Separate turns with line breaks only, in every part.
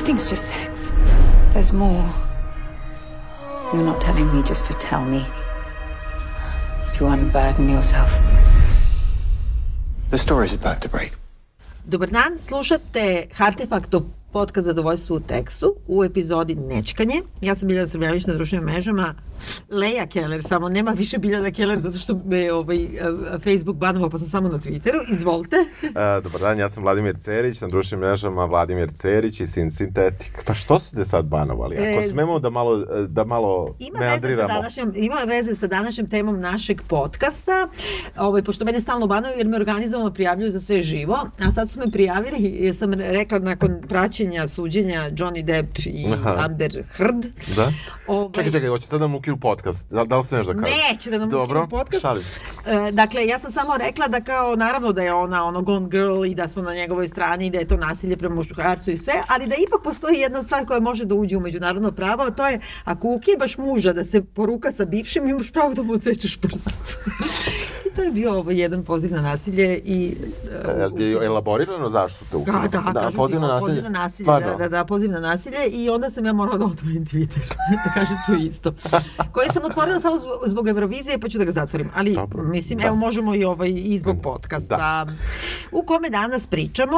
Nothing's just sex. There's more. You're not telling me just to tell me. To unburden yourself.
The story's about to break.
Dobar dan, slušate Artefaktov podcast Zadovoljstvo u tekstu u epizodi Nečkanje. Ja sam Biljana Srbljanić na društvenim mrežama. Leja Keller, samo nema više Biljana Keller zato što me ovaj, Facebook banovao pa sam samo na Twitteru. Izvolite.
E, dobar dan, ja sam Vladimir Cerić, na društvenim mrežama Vladimir Cerić i Sin Sintetik. Pa što su te sad banovali? Ako
E,
smemo da malo, da malo
Ima veze, sa
meandriramo.
današnjom, ima veze sa današnjom temom našeg podcasta, ovaj, pošto mene stalno banuju jer me organizovano prijavljuju za sve živo, a sad su me prijavili, jer sam rekla nakon praćenja suđenja Johnny Depp i
Aha.
Amber Heard,
Da?
Ovaj-
Čekaj, čekaj, hoće sad da nam ukinu podcast. Da, da li smeš da kažeš?
Neće da nam
Dobro,
ukinu podcast.
šalim se.
E, dakle, ja sam samo rekla da kao, naravno da je ona ono gone girl i da smo na njegovoj strani i da je to nasilje prema muškarcu i sve, ali da ipak postoji jedna stvar koja može da uđe u međunarodno pravo, a to je ako ukibaš muža da se poruka sa bivšim, imaš pravo da mu odsečeš prst. I to je bio ovo jedan poziv na nasilje i...
E, Jel ti je elaborirano zašto te ukinu?
Da, da, kažu
poziv
ti,
na nasilje.
poziv na nasilje,
Stvarno?
da, da, da, poziv na nasilje i onda sam ja morala da otvorim Twitter, da kažem to isto. Koji sam otvorila samo zbog, zbog Eurovizije, pa ću da ga zatvorim. Ali,
Dobro,
mislim,
da.
evo možemo i, ovaj, i zbog podcasta. U kome danas pričamo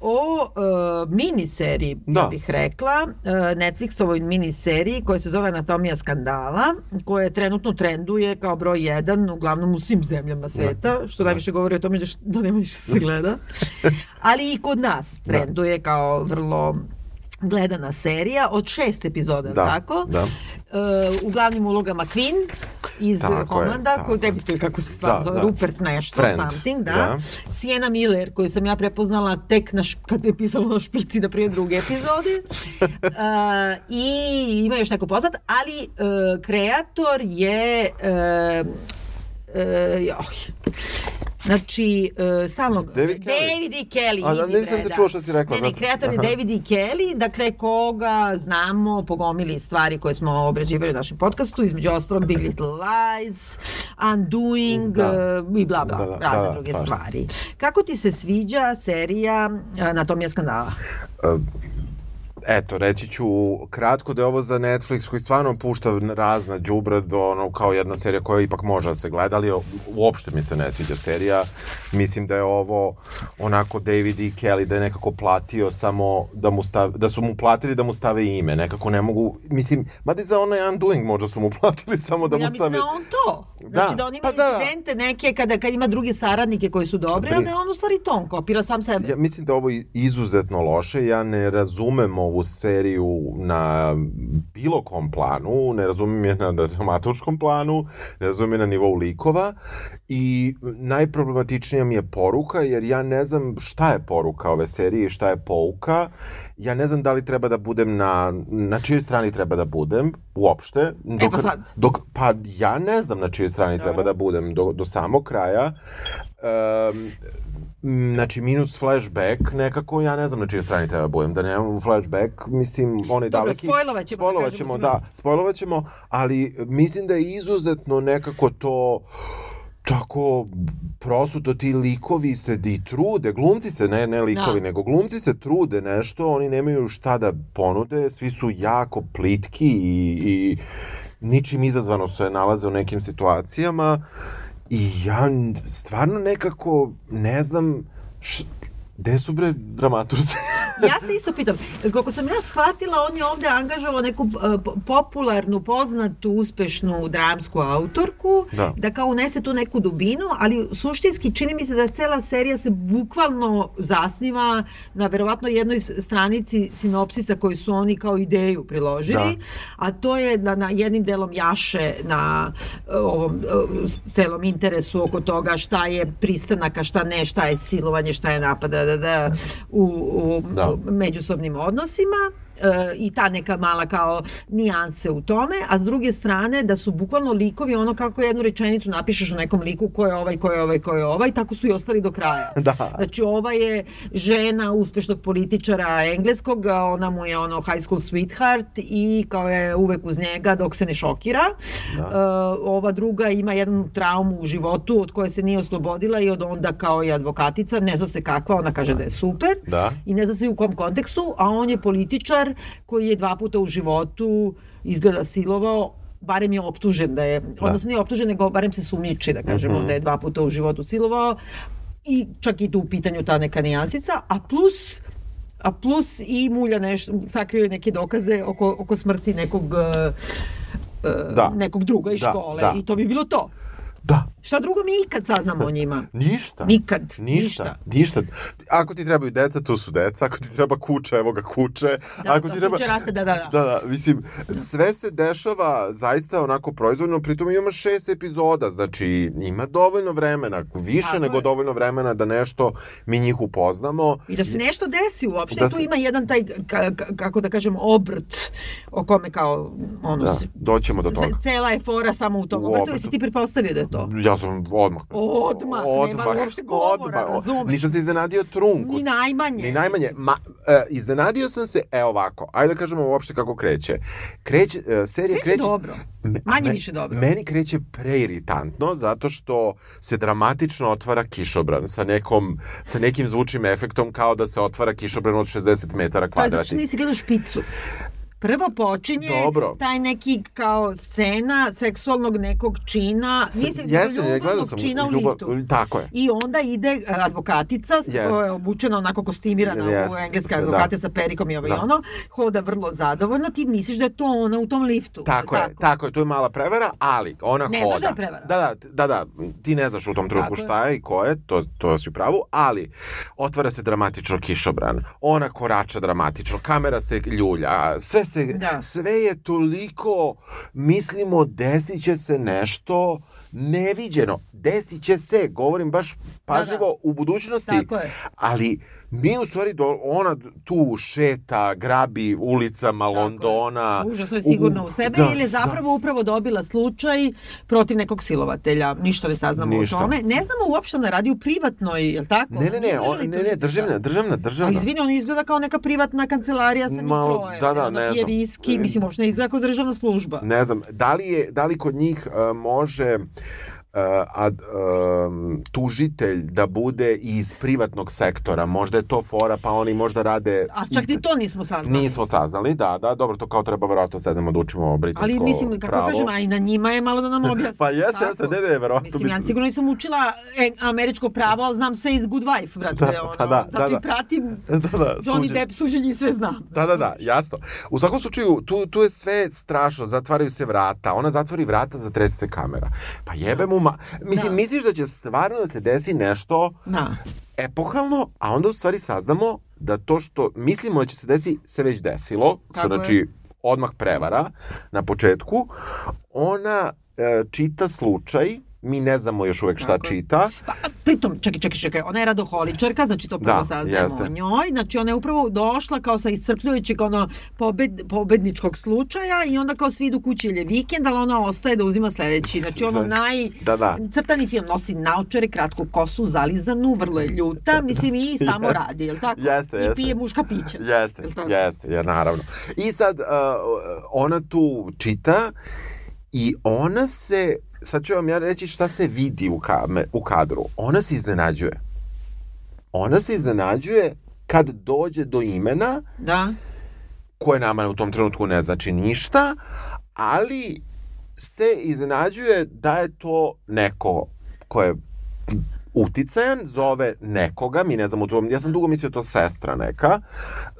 o uh, miniseriji,
Da.
ja bih rekla, uh, Netflixovoj miniseriji koja se zove Anatomija skandala, koja trenutno trenduje kao broj jedan, uglavnom u svim zemljama sveta, što najviše govori o tome da, da nema ništa da se gleda. Ali i kod nas trenduje kao vrlo gledana serija od šest epizoda,
Da,
tako?
da.
Uh, u glavnim ulogama Queen iz
Tako je,
koji
je.
debituje kako se stvarno
Da,
zove,
da.
Rupert nešto,
Friend,
something, da.
da.
Sienna Miller, koju sam ja prepoznala tek na š, kad je pisalo na špici na prije druge epizode. uh, I ima još neko poznat, ali uh, kreator je... Uh, uh, joj. Znači, uh, stalno...
David Kelly.
David E. Kelly.
A,
idi,
nisam te
da.
čuo šta si rekla,
Ne, ne, kreator je. David E. Kelly, dakle, koga znamo, pogomili stvari koje smo obrađivali u našem podcastu, između ostalog Big Little Lies, Undoing
Da.
uh, i bla bla,
Da, da,
razne
da, da,
druge
svašta.
stvari. Kako ti se sviđa serija Anatomija skandala?
Eto, reći ću kratko da je ovo za Netflix koji stvarno pušta razna đubra do ono kao jedna serija koja ipak može da se gleda, ali uopšte mi se ne sviđa serija. Mislim da je ovo onako David E. Kelly da je nekako platio samo da mu stav, da su mu platili da mu stave ime, nekako ne mogu, mislim, mada i za onaj Undoing možda su mu platili samo da mu
ja mislim
stave...
da je on to. Znači da,
Da,
on ima
pa da.
incidente neke kada, kad ima druge saradnike koji su dobri,
Bri-
ali da je on u stvari to, on kopira sam sebe.
Ja mislim da je ovo izuzetno loše, ja ne razumem ovu seriju na bilo kom planu, ne razumem je na dramatučkom planu, ne razumem je na nivou likova i najproblematičnija mi je poruka, jer ja ne znam šta je poruka ove serije i šta je pouka, ja ne znam da li treba da budem na, na čijoj strani treba da budem, uopšte. Dok,
pa sad.
Dok, pa ja ne znam na čijoj strani treba da budem do, do samog kraja. Um, Znači, minus flashback, nekako, ja ne znam na čijoj strani treba budem, da nemam flashback, mislim, onaj
Dobro,
daleki...
spojlovat ćemo, da
spojlovat
kažemo
ćemo, da, spojlovat ćemo, ali mislim da je izuzetno nekako to tako prosuto ti likovi se i trude, glumci se, ne, ne likovi,
Da.
nego glumci se trude nešto, oni nemaju šta da ponude, svi su jako plitki i, i ničim izazvano se nalaze u nekim situacijama i ja stvarno nekako ne znam š, gde su bre dramaturzi?
ja se isto pitam, koliko sam ja shvatila, on je ovde angažovao neku e, po- popularnu, poznatu, uspešnu dramsku autorku,
Da.
kao unese tu neku dubinu, ali suštinski čini mi se da cela serija se bukvalno zasniva na verovatno jednoj stranici sinopsisa koju su oni kao ideju priložili,
Da.
a to je da na jednim delom jaše na e, ovom e, celom interesu oko toga šta je pristanak, a šta ne, šta je silovanje, šta je napada da, da, u, u,
Da.
U međusobnim odnosima i ta neka mala kao nijanse u tome, a s druge strane da su bukvalno likovi ono kako jednu rečenicu napišeš o nekom liku ko je ovaj, ko je ovaj, ko je ovaj, tako su i ostali do kraja.
Da.
Znači ova je žena uspešnog političara engleskog, ona mu je ono high school sweetheart i kao je uvek uz njega dok se ne šokira.
Da.
E, ova druga ima jednu traumu u životu od koje se nije oslobodila i od onda kao i advokatica, ne zna se kakva, ona kaže da je super
Da.
i ne zna se u kom kontekstu, a on je političar koji je dva puta u životu izgleda silovao barem je optužen da je, odnosno nije optužen, nego barem se sumnjiči, da kažemo,
Mhm.
da je dva puta u životu silovao i čak i tu u pitanju ta neka nijansica, a plus a plus i mulja nešto, sakrio neke dokaze oko, oko smrti nekog e,
Da.
nekog druga iz
Da,
škole
da.
i to bi bilo to.
Da.
Šta drugo mi ikad saznamo o njima?
Ništa.
Nikad,
Ništa. Ništa. Ako ti trebaju deca, to su deca. Ako ti treba kuće, evo ga kuće.
Da,
Ako
da,
ti treba...
kuće raste, da, da, da.
Da, da, mislim, sve se dešava zaista onako proizvoljno, pritom ima šest epizoda, znači ima dovoljno vremena, više
Tako
nego
je.
dovoljno vremena da nešto mi njih upoznamo.
I da se nešto desi uopšte,
Da
tu
se-
ima jedan taj, ka, ka, kako da kažem, obrt o kome kao, ono,
Da, doćemo do toga.
cela je fora samo u tom obrtu. jesi ti pretpostavio da je to?
Ja sam odmah.
Odmah, nema uopšte govora, razumeš?
Nisam se iznenadio trunku.
Ni najmanje,
Ni najmanje. Ma, e, iznenadio sam se, evo ovako, ajde da kažemo uopšte kako kreće. Kreće, e, serija
Kreće
kreće...
dobro.
Me-
Manje
me-
više dobro.
Meni kreće preiritantno zato što se dramatično otvara kišobran sa nekom sa nekim zvučnim efektom kao da se otvara kišobran od 60 metara
To je zato što
kvadratnih.
nisi gledao špicu. Prvo počinje
Dobro.
taj neki kao scena seksualnog nekog čina, nisi
Jeste, ne
ljubavnog
sam.
čina u
ljubav-
liftu.
Tako je.
I onda ide advokatica,
Yes.
to je obučena onako kostimirana
Yes.
u engleska
Da.
advokatica sa perikom i ovo i
Da.
ono, hoda vrlo zadovoljno, ti misliš da je to ona u tom liftu.
Tako je, tako je, to je mala prevara, ali ona
Ne
hoda.
znaš da je prevara?
Da, da, da, da, ti ne znaš u tom trenutku
Tako je.
šta je i ko je, to, to si u pravu, ali otvara se dramatično kišobran, ona korača dramatično, kamera se ljulja, sve se,
Da.
sve je toliko, mislimo, desit će se nešto neviđeno, desit će se, govorim baš pažljivo u budućnosti,
Tako je.
ali mi u stvari, do, ona tu šeta, grabi ulicama
Tako je.
Londona,
Užasno je sigurno u sebe
da,
ili je zapravo upravo dobila slučaj protiv nekog silovatelja. Ništa ne saznamo
Ništa.
o tome. Ne znamo uopšte ona radi u privatnoj, je li tako?
Ne, ne, ne, on, ne, ne,
tužitelj.
državna, državna,
A
državna.
izvini, on izgleda kao neka privatna kancelarija sa njih troje.
da, da, ne znam.
viski, mislim, uopšte ne izgleda kao državna služba.
Ne znam, da li, je, da li kod njih uh, može uh, ad, um, tužitelj da bude iz privatnog sektora, možda je to fora, pa oni možda rade...
A čak ni to nismo saznali.
Nismo saznali, da, da, dobro, to kao treba verovatno sedemo da učimo britansko
Ali mislim, kako
pravo.
kažem, a i na njima je malo da nam objasni.
Pa jeste,
Tako.
jeste, ne, ne, verovatno
Mislim, ja sigurno nisam učila e, američko pravo, ali znam sve iz Good Wife, brate.
Da,
ono,
pa da,
zato
da,
i pratim
Da, da,
Johnny
suđenje.
Depp suđenje i sve znam.
Da, da, da, jasno. U svakom slučaju, tu, tu je sve strašno, zatvaraju se vrata, ona zatvori vrata, zatrese se kamera. Pa jebe mu ma... Mislim,
Da.
misliš da će stvarno da se desi nešto
Da.
epohalno, a onda u stvari saznamo da to što mislimo da će se desi, se već desilo. što
Tako je.
znači, odmah prevara na početku. Ona e, čita slučaj, mi ne znamo još uvek šta
Tako
čita.
Pa, pritom, čekaj, čekaj, čekaj, ona je radoholičarka, znači to prvo
Da,
saznajemo
jeste.
o njoj, znači ona je upravo došla kao sa iscrpljujućeg ono, pobed, pobedničkog slučaja i onda kao svi idu kući jer je vikend, ali ona ostaje da uzima sledeći, znači ono naj...
Da, da.
Crtani film nosi naočare, kratku kosu, zalizanu, vrlo je ljuta, mislim i samo
Jeste.
radi, jel tako?
Jeste,
I
jeste.
pije muška pića.
Jeste, jeste, jer naravno. I sad uh, ona tu čita i ona se, sad ću vam ja reći šta se vidi u, kame, u kadru. Ona se iznenađuje. Ona se iznenađuje kad dođe do imena
Da,
koje nama u tom trenutku ne znači ništa, ali se iznenađuje da je to neko ko je uticajan, zove nekoga, mi ne znamo, ja sam dugo mislio to sestra neka.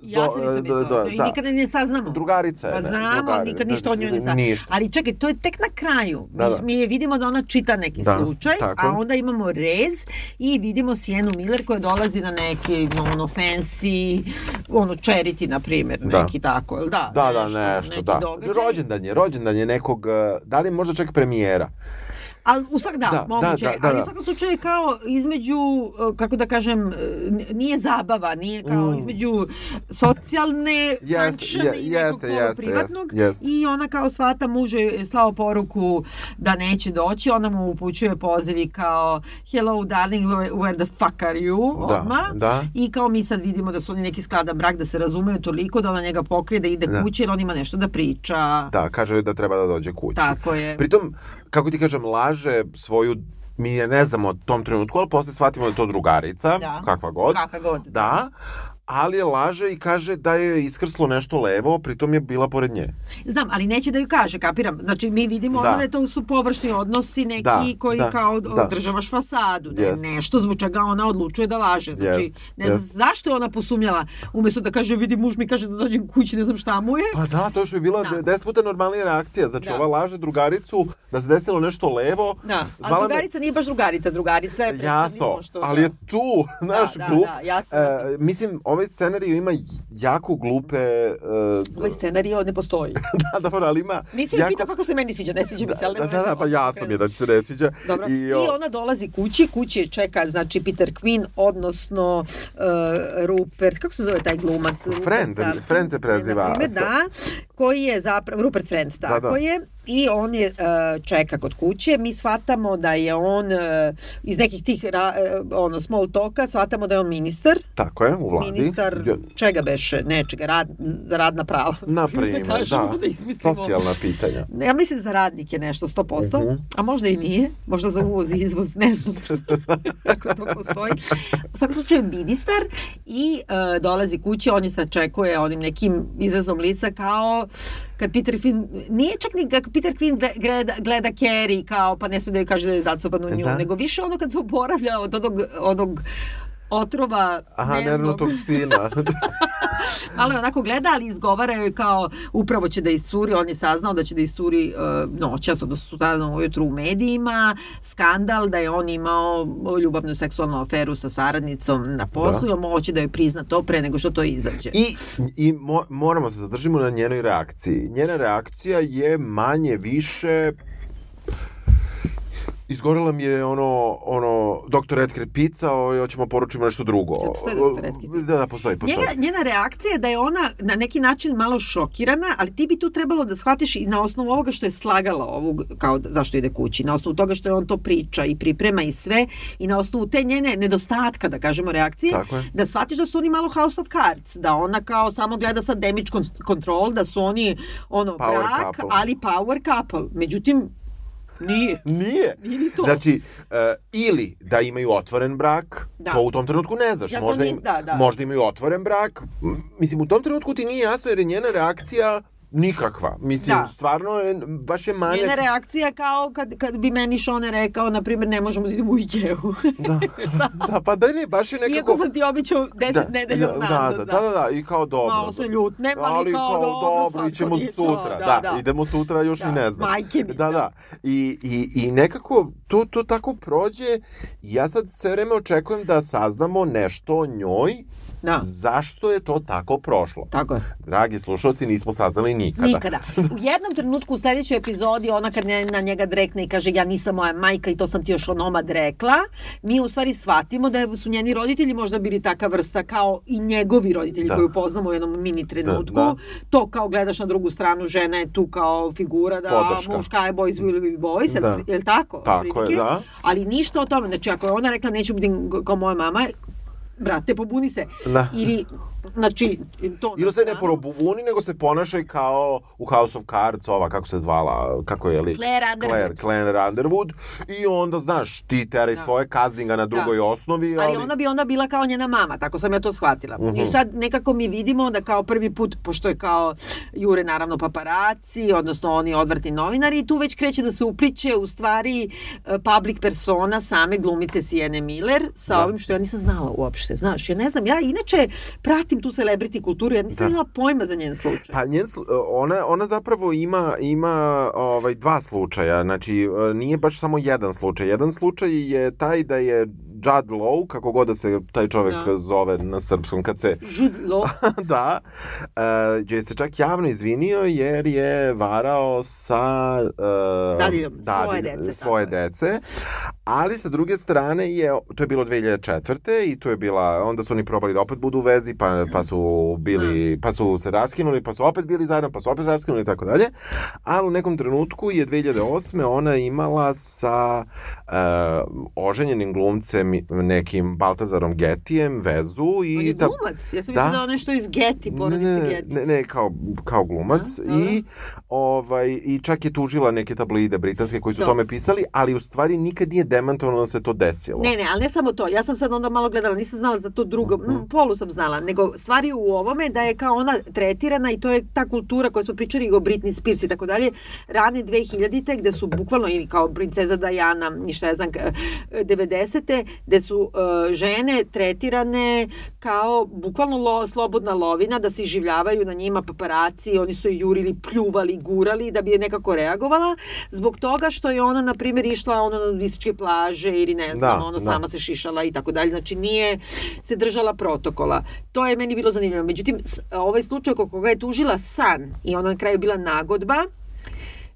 ja sam isto
Zo-
mislila, i nikada ne saznamo.
Drugarica je.
Pa znamo,
drugari-
nikad ništa o njoj ne saznamo.
Ništa.
Ali čekaj, to je tek na kraju.
Da, da.
Mi je vidimo da ona čita neki
Da,
slučaj,
tako.
a onda imamo rez i vidimo Sijenu Miller koja dolazi na neki ono fancy, ono charity na primjer,
Da.
neki tako, da?
Da, da, nešto, da.
događaj.
Rođendan je, rođendan je nekog, eh, da li možda čak premijera.
Ali u svak da,
Da,
moguće.
da, da, da,
ali
da.
u svakom slučaju je kao između, uh, kako da kažem, n- nije zabava, nije kao
Mm.
između socijalne
Jeste,
functione
je-
i nekog polu
jeste,
privatnog.
jeste, jeste.
I ona kao svata muže je slao poruku da neće doći, ona mu upućuje pozivi kao hello darling, where, the fuck are you?
Da,
Odmah.
da.
I kao mi sad vidimo da su oni neki skladan brak, da se razumeju toliko da ona njega pokrije, da ide
Da.
kući jer on ima nešto da priča.
Da, kaže da treba da dođe kući.
Tako je.
Pritom, kako ti kažem, laže svoju mi je ne znamo tom trenutku, ali posle shvatimo da je to drugarica,
Da.
kakva god.
Kakva god.
Da, ali laže i kaže da je iskrslo nešto levo, pritom je bila pored nje.
Znam, ali neće da ju kaže, kapiram. Znači, mi vidimo
Da.
da. da to su površni odnosi neki
Da,
koji
da,
kao
da.
održavaš fasadu, da je
Jest.
nešto zbog čega ona odlučuje da laže. Znači,
Jest,
ne znam
jest.
zašto je ona posumnjala, umesto da kaže, vidi, muž mi kaže da dođem kući, ne znam šta mu je.
Pa da, to što je bila
Da.
da. deset puta normalnija reakcija. Znači,
Da.
ova laže drugaricu da se desilo nešto levo.
Da, a
Zvala me-
drugarica nije baš drugarica, drugarica je predstavnik
Jasno,
pošto-
ali je tu, naš
da,
glup.
da, jasno,
E,
jasno.
mislim, ovaj scenarij ima jako glupe... e,
Ovaj scenario ne postoji.
da, dobro, ali ima...
Nisi mi pitao kako se meni sviđa, ne sviđa mi se, ali
Da, da, da, pa jasno mi je da ti se ne sviđa.
Dobro. I,
o-
ona dolazi kući, kući je čeka, znači, Peter Quinn, odnosno uh, Rupert, kako se zove taj glumac?
Friend,
something,
Friend se preziva.
da, koji je zapravo, Rupert Friend, tako
da.
je, i on je uh, čeka kod kuće, mi shvatamo da je on uh, iz nekih tih ra, uh, ono, small talka, shvatamo da je on ministar,
Tako je, u vladi.
ministar čega beše, nečega, rad, za radna prava.
Na primer,
kažemo,
da,
da izmislimo.
socijalna pitanja.
Ja mislim za radnike nešto, 100%,
Mhm.
a možda i nije, možda za uvoz i izvoz, ne znam kako to postoji. U svakom slučaju ministar i e, dolazi kući, on je sad čekuje onim nekim izrazom lica kao kad Peter Quinn, nije čak ni kako Peter Quinn gle- gleda, gleda Carrie kao pa ne smije da joj kaže da je zacopan u nju,
Da.
nego više ono kad se oporavlja od onog, onog otrova
Aha,
dnevnog.
neurotoksina.
Malo je onako gleda, ali izgovara joj kao upravo će da iscuri, on je saznao da će da iscuri uh, noćas, odnosno sutradan ujutru u medijima, skandal da je on imao ljubavnu seksualnu aferu sa saradnicom na poslu
Da.
i on hoće da joj prizna to pre nego što to izađe.
I, i mo, moramo se zadržimo na njenoj reakciji. Njena reakcija je manje više Izgorela mi je ono, ono, doktor Edgar pizza, o, hoćemo poručimo nešto drugo.
Jel postoji Dr. Edgar?
Da, da, postoji, postoji.
Njena, njena reakcija je da je ona na neki način malo šokirana, ali ti bi tu trebalo da shvatiš i na osnovu ovoga što je slagala ovog, kao da- zašto ide kući, na osnovu toga što je on to priča i priprema i sve, i na osnovu te njene nedostatka, da kažemo, reakcije, da shvatiš da su oni malo house of cards, da ona kao samo gleda sad damage con- control, da su oni ono,
Power
brak,
couple.
ali power couple. Međutim, nije.
Nije.
Nije ni to.
Znači, e, ili da imaju otvoren brak,
Da.
to u tom trenutku ne znaš.
Ja
možda,
nis-
im,
da, da.
možda imaju otvoren brak. Mislim, u tom trenutku ti nije jasno jer je njena reakcija nikakva. Mislim,
Da.
stvarno, je, baš je manjak.
Njena reakcija kao kad, kad bi meni Šone rekao, na primjer, ne možemo da idemo u Ikeu.
Da, da, pa da ne, baš je nekako...
Iako sam ti običao deset nedelja
da,
nazad.
da, da, da, da, i kao dobro.
Malo se ljutnem, ali kao dobro, sad
ićemo
to nije to,
sutra,
da,
da,
da.
idemo sutra, još
Da,
i ne znam.
majke mi,
Da,
da.
da, i, i, i nekako to, to tako prođe ja sad sve vreme očekujem da saznamo nešto o njoj,
Da.
zašto je to tako prošlo.
Tako je.
Dragi slušalci, nismo saznali nikada.
Nikada. U jednom trenutku u sledećoj epizodi ona kad ne, na njega drekne i kaže ja nisam moja majka i to sam ti još onomad rekla, mi u stvari shvatimo da su njeni roditelji možda bili taka vrsta kao i njegovi roditelji
Da.
koju poznamo u jednom mini trenutku.
da.
To kao gledaš na drugu stranu, žena je tu kao figura da
Podrška.
muška je boys will be boys,
Da.
da. je li tako?
Tako je, da.
Ali ništa o tome, znači ako je ona rekla neću biti kao moja mama, brate, pobuni se.
Da.
Ili, znači, to
Ili se ne probuni, nego se ponašaj kao u House of Cards, ova, kako se zvala, kako je li?
Claire Underwood.
Claire, Claire Underwood. I onda, znaš, ti teraj
Da.
svoje kazdinga na drugoj osnovi, ali...
Ali ona bi onda bila kao njena mama, tako sam ja to shvatila.
Mhm.
I sad nekako mi vidimo da kao prvi put, pošto je kao Jure naravno paparaci, odnosno oni odvrtni novinari, i tu već kreće da se upliče u stvari e, public persona same glumice Sijene Miller sa
Da.
ovim što ja nisam znala uopšte, znaš. Ja ne znam, ja inače pratim tu celebrity kulturu, ja nisam
Da.
imala pojma za njen slučaj.
Pa njen, ona, ona zapravo ima, ima ovaj, dva slučaja, znači e, nije baš samo jedan slučaj. Jedan slučaj je taj da je Judd Law, kako god da se taj čovek
Da.
zove na srpskom, kad se
Jude Law.
da, uh, je se čak javno izvinio jer je varao sa uh,
Dadiljom, svoje dece,
svoje
tako
dece. Ali sa druge strane je, to je bilo 2004. i to je bila, onda su oni probali da opet budu u vezi, pa, pa su bili, pa su se raskinuli, pa su opet bili zajedno, pa su opet raskinuli i tako dalje. Ali u nekom trenutku je 2008. ona imala sa uh, oženjenim glumcem nekim Baltazarom Getijem vezu i
On je
ta-
glumac. Ja sam
Da.
mislila da je on nešto iz
ne,
porodice
ne,
Getty.
ne, ne, kao, kao glumac
Da, da,
i, ovaj, i čak je tužila neke tabloide britanske koji su
Da.
tome pisali, ali u stvari nikad nije demantovano da se to desilo.
Ne, ne, ali ne samo to. Ja sam sad onda malo gledala, nisam znala za to drugo, mm, polu sam znala, nego stvari u ovome da je kao ona tretirana i to je ta kultura koja smo pričali o Britney Spears i tako dalje, rane 2000-te gde su bukvalno ili kao princeza Diana, ništa ja znam, k- 90-te, gde su e, žene tretirane kao bukvalno lo, slobodna lovina, da se iživljavaju na njima paparaci, oni su je jurili, pljuvali, gurali da bi je nekako reagovala, zbog toga što je ona, na primjer, išla ono na nudističke plaže ili ne znam,
Da,
ono
da.
sama se šišala i tako dalje, znači nije se držala protokola. To je meni bilo zanimljivo. Međutim, ovaj slučaj koga je tužila San i ona na kraju bila nagodba,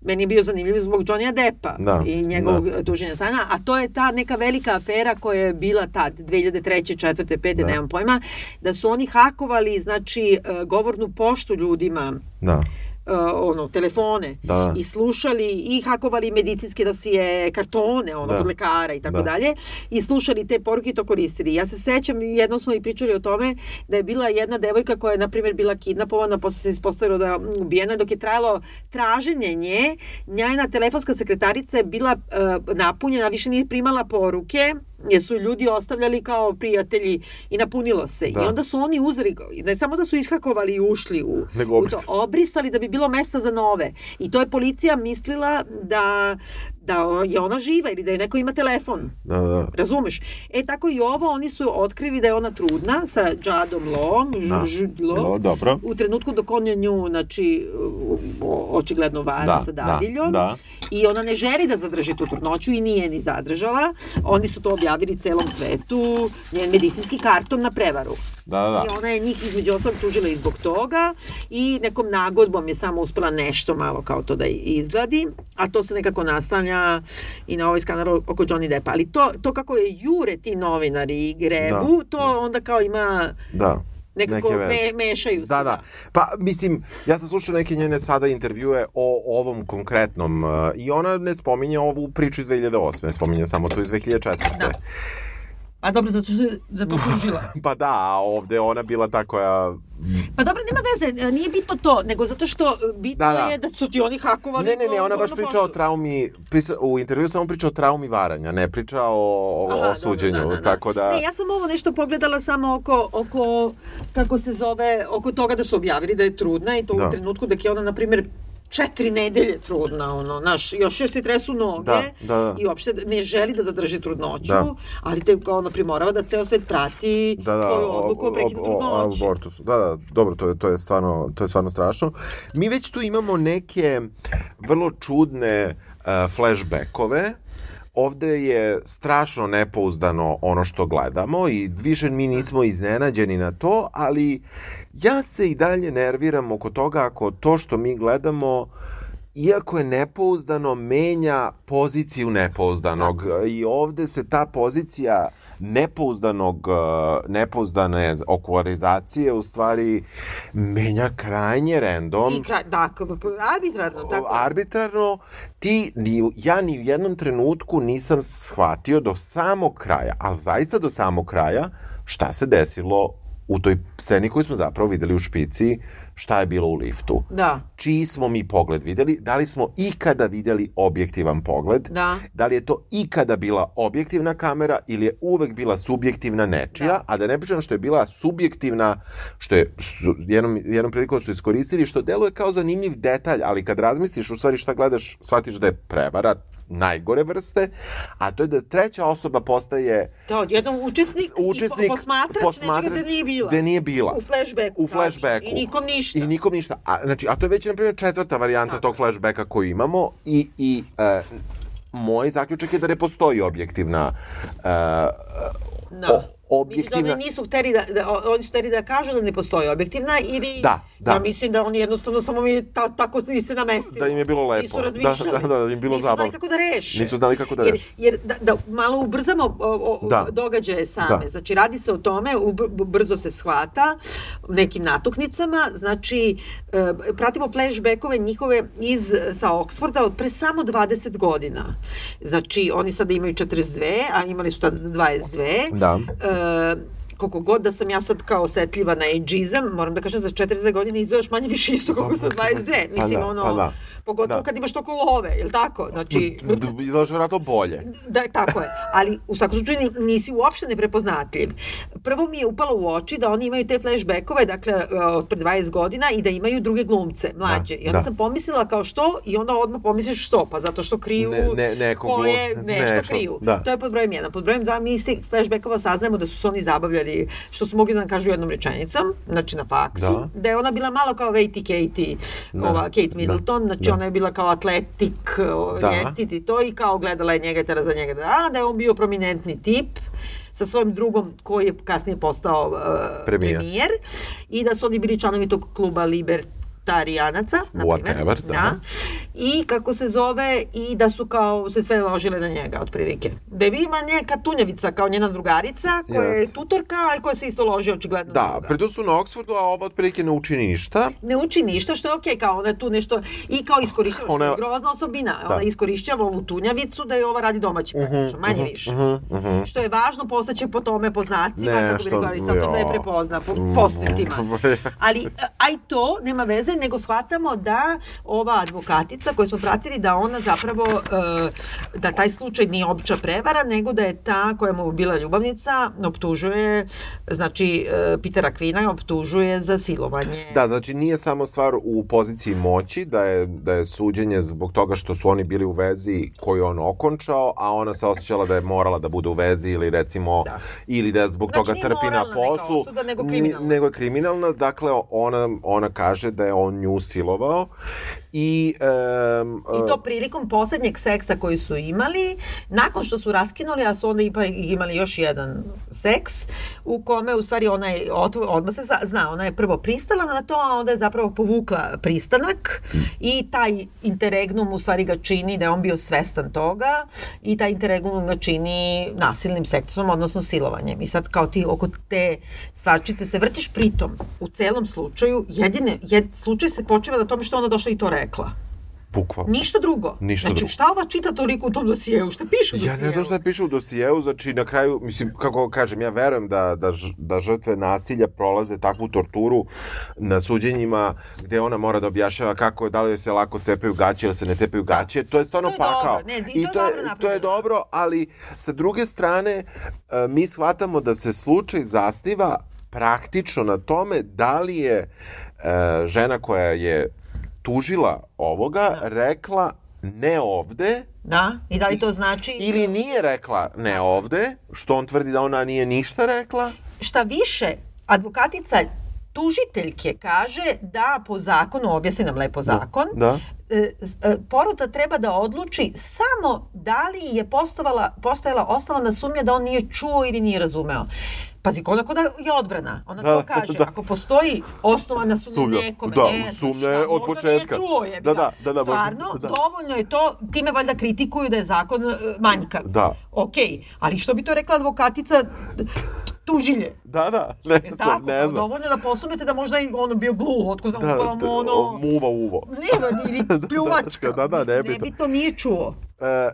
meni je bio zanimljiv zbog Johnny'a Deppa
Da,
i njegovog
da.
tuženja Sana, a to je ta neka velika afera koja je bila tad, 2003. 4. 5.
Da.
nemam pojma, da su oni hakovali, znači, e, govornu poštu ljudima,
Da.
Uh, ono, telefone
Da.
i slušali i hakovali medicinske dosije, kartone, ono,
Da.
od lekara i tako
Da.
dalje i slušali te poruke i to koristili. Ja se sećam, jednom smo i pričali o tome da je bila jedna devojka koja je, na primjer, bila kidnapovana, posle se ispostavilo da je ubijena, dok je trajalo traženje nje, njena telefonska sekretarica je bila uh, napunjena, više nije primala poruke, jer su ljudi ostavljali kao prijatelji i napunilo se.
Da.
I onda su oni uzeli, ne samo da su ishakovali i ušli u,
Nego
u to,
obrisali.
obrisali da bi bilo mesta za nove. I to je policija mislila da, da je ona živa ili da je neko ima telefon.
Da, da.
Razumeš? E tako i ovo, oni su otkrili da je ona trudna sa Jadom Lom,
Da. Bilo, dobro.
u trenutku dok on je nju, znači, očigledno vara
Da,
sa
da,
dadiljom.
da.
I ona ne želi da zadrži tu trudnoću i nije ni zadržala. Oni su to objavili celom svetu, njen medicinski karton na prevaru.
Da, da, da.
I ona je njih između ostalog tužila i zbog toga i nekom nagodbom je samo uspela nešto malo kao to da izgladi, a to se nekako nastavlja i na ovaj skandal oko Johnny Deppa. Ali to, to kako je jure ti novinari i grebu, to onda kao ima
Da.
nekako
Neke
me, mešaju se.
Da, da. Pa, mislim, ja sam slušao neke njene sada intervjue o ovom konkretnom uh, i ona ne spominje ovu priču iz 2008. Ne spominje samo to iz 2004.
Da. Pa dobro, zato što je zato tužila.
Pa da, a ovde ona bila ta koja...
Pa dobro, nema veze, nije bitno to, nego zato što bitno
Da, da.
je da su ti oni hakovali.
Ne, ne, ne, ona baš priča o traumi, priča, u intervju samo priča o traumi varanja, ne priča o, o,
Aha,
o
dobro,
suđenju, tako da...
Ne, ja sam ovo nešto pogledala samo oko, oko, kako se zove, oko toga da su objavili da je trudna i to
Da.
u trenutku dok je ona, na primjer, četiri nedelje trudna, ono, naš, još joj se tresu noge
Da, da, da.
i uopšte ne želi da zadrži trudnoću,
Da.
ali te kao ono primorava da ceo svet prati
da, da,
tvoju odluku o, prekidu
o, o
trudnoće.
abortusu. Da, da, dobro, to je, to je, stvarno, to je stvarno strašno. Mi već tu imamo neke vrlo čudne uh, flashbackove, ovde je strašno nepouzdano ono što gledamo i više mi nismo iznenađeni na to, ali ja se i dalje nerviram oko toga ako to što mi gledamo iako je nepouzdano, menja poziciju nepouzdanog. I ovde se ta pozicija nepouzdanog, uh, nepouzdane okularizacije u stvari menja krajnje random
I kraj, da, arbitrarno, tako.
arbitrarno ti ni, ja ni u jednom trenutku nisam shvatio do samog kraja, ali zaista do samog kraja šta se desilo u toj sceni koju smo zapravo videli u špici, šta je bilo u liftu.
Da,
Čiji smo mi pogled videli? Da li smo ikada videli objektivan pogled?
da.
Da li je to ikada bila objektivna kamera ili je uvek bila subjektivna nečija,
Da.
a da ne pričam što je bila subjektivna, što je su, jednom, jednom prilikom su iskoristili, što deluje kao zanimljiv detalj, ali kad razmisliš u stvari šta gledaš, shvatiš da je prevara najgore vrste, a to je da treća osoba postaje
Da,
s-
učesnik,
učesnik
i po, posmatrač, nečega da nije bila.
Da nije bila.
U flashbacku.
U flashbacku.
I nikom ništa.
I nikom ništa. A, znači, a to je već, na primjer, četvrta varijanta
Tako.
tog flashbacka koju imamo i, i e, moj zaključak je da ne postoji objektivna uh,
Da.
O,
Mislim da
objektivna...
oni nisu hteli da, da, oni su hteli da kažu da ne postoji objektivna ili
Da, da.
ja mislim da oni jednostavno samo mi ta, tako mi se namestili.
Da im je bilo lepo.
Nisu
Da,
razmišljali.
da, da, da im je bilo
Nisu
zabavno.
znali kako da reše.
Nisu znali kako da
jer,
reše.
Jer da, da malo ubrzamo o, o,
Da.
događaje same.
Da.
Znači radi se o tome, ubr- brzo se shvata nekim natuknicama, znači e, pratimo flashbackove njihove iz sa Oksforda od pre samo 20 godina. Znači oni sada imaju 42, a imali su tad 22.
Da.
E, Eh. Koliko god da sam ja sad kao osetljiva na ageizam, moram da kažem za 42 godine izgledaš manje više isto kako sa 22. Mislim,
Pa da,
ono,
pa da.
pogotovo
Da.
kad imaš toliko love, je li tako? Znači,
Izgledaš vjerojatno bolje.
da, tako je. Ali u svakom slučaju ni- nisi uopšte neprepoznatljiv. Prvo mi je upalo u oči da oni imaju te flashbackove, dakle, e, od pre 20 godina i da imaju druge glumce, mlađe. I onda
da.
sam pomislila kao što i onda odmah pomisliš što, pa zato što kriju
Ne- ne- neko
ko je nešto
nešto,
kriju.
da.
To je pod brojem jedan. Pod brojem dva mi iz tih flashbackova saznajemo da su se oni zabavljali, što su mogli da nam kažu jednom rečenicom, znači na faksu,
Da.
da, je ona bila malo kao Vejti Katie,
Da,
ova Kate
da,
Middleton, znači
da.
ona je bila kao atletik,
Da.
da. i to i kao gledala je njega i tera za njega da da je on bio prominentni tip sa svojim drugom koji je kasnije postao uh,
Premijer.
premijer. i da su oni bili članovi tog kluba libertarijanaca, na primer.
Whatever, da.
I kako se zove, i da su kao se sve ložile na njega, otprilike. Da je ima neka tunjavica kao njena drugarica, koja je
Yes.
tutorka i koja se isto loži očigledno
Da, pritom su na Oxfordu, a ova otprilike ne uči ništa.
ne uči ništa, što je okej, kao ona je tu nešto, i kao iskorišćava, što
Ona
je
je-
grozna osobina,
Da.
ona iskorišćava ovu tunjavicu da je ova radi domaći praktično, manje više. Što je važno, postaće po tome poznacima,
Ne,
kako bi
što-
rekao Aristotel, da je prepozna po postetima. Ali, a i to nema veze, nego shvatamo da ova advokatica koju smo pratili, da ona zapravo, e, da taj slučaj nije obična prevara, nego da je ta koja mu bila ljubavnica, optužuje, znači, e, Pitera Kvina optužuje za silovanje.
Da, znači nije samo stvar u poziciji moći, da je, da je suđenje zbog toga što su oni bili u vezi koju je on okončao, a ona se osjećala da je morala da bude u vezi ili recimo,
Da.
ili da zbog
Znači,
toga
nije
trpi na
moralna neka
poslu.
osuda, nego kriminalna.
Nego je kriminalna, dakle ona, ona kaže da je on nju silovao i... em,
I to prilikom poslednjeg seksa koji su imali, nakon što su raskinuli, a su onda ipak imali još jedan seks, u kome u stvari ona je, od, odmah se zna, ona je prvo pristala na to, a onda je zapravo povukla pristanak i taj interregnum u stvari ga čini da je on bio svestan toga i taj interregnum ga čini nasilnim seksom, odnosno silovanjem. I sad kao ti oko te stvarčice se vrtiš pritom u celom slučaju, jedine, jed, slučaj se počeva na tome što ona došla i to rekla.
bukvalno.
Ništa drugo.
Ništa
znači,
drugo.
šta ova čita toliko u tom dosijeu? Šta piše u
Ja
dosijeu?
ne znam šta piše u dosijeu, znači na kraju, mislim, kako kažem, ja verujem da, da, da žrtve nasilja prolaze takvu torturu na suđenjima gde ona mora da objašnjava kako je, da li se lako cepaju gaće ili se ne cepaju gaće, to je stvarno
To je
pakao.
dobro, ne, i to je dobro
to je dobro, ali sa druge strane e, mi shvatamo da se slučaj zastiva praktično na tome da li je e, žena koja je tužila ovoga rekla ne ovde,
Da, i da li to znači...
ili nije rekla ne ovde, što on tvrdi da ona nije ništa rekla.
Šta više, advokatica tužiteljke kaže da po zakonu, objasni nam lepo zakon,
Da.
e, s- e, porota treba da odluči samo da li je postovala, postojala osnovana sumnja da on nije čuo ili nije razumeo. Pazi, onako da je odbrana. Ona
Da,
to kaže.
da.
Ako postoji osnovana sumnja, nekome,
da,
ne
sumnja je od početka.
Čuo je.
Da, da, da, da,
Stvarno,
da.
dovoljno je to, time valjda kritikuju da je zakon e, manjkav.
Da.
Okej, ali što bi to rekla advokatica tužilje?
Da, da, ne
Jer
znam,
tako,
ne znam.
dovoljno da posumnjate da možda i ono bio gluv, otko znam,
Da,
upala
da,
mu ono...
o, muva uvo.
Nema, ili pljuvačka.
Da, da,
Mislim,
nebitno.
nebitno nije čuo.
E,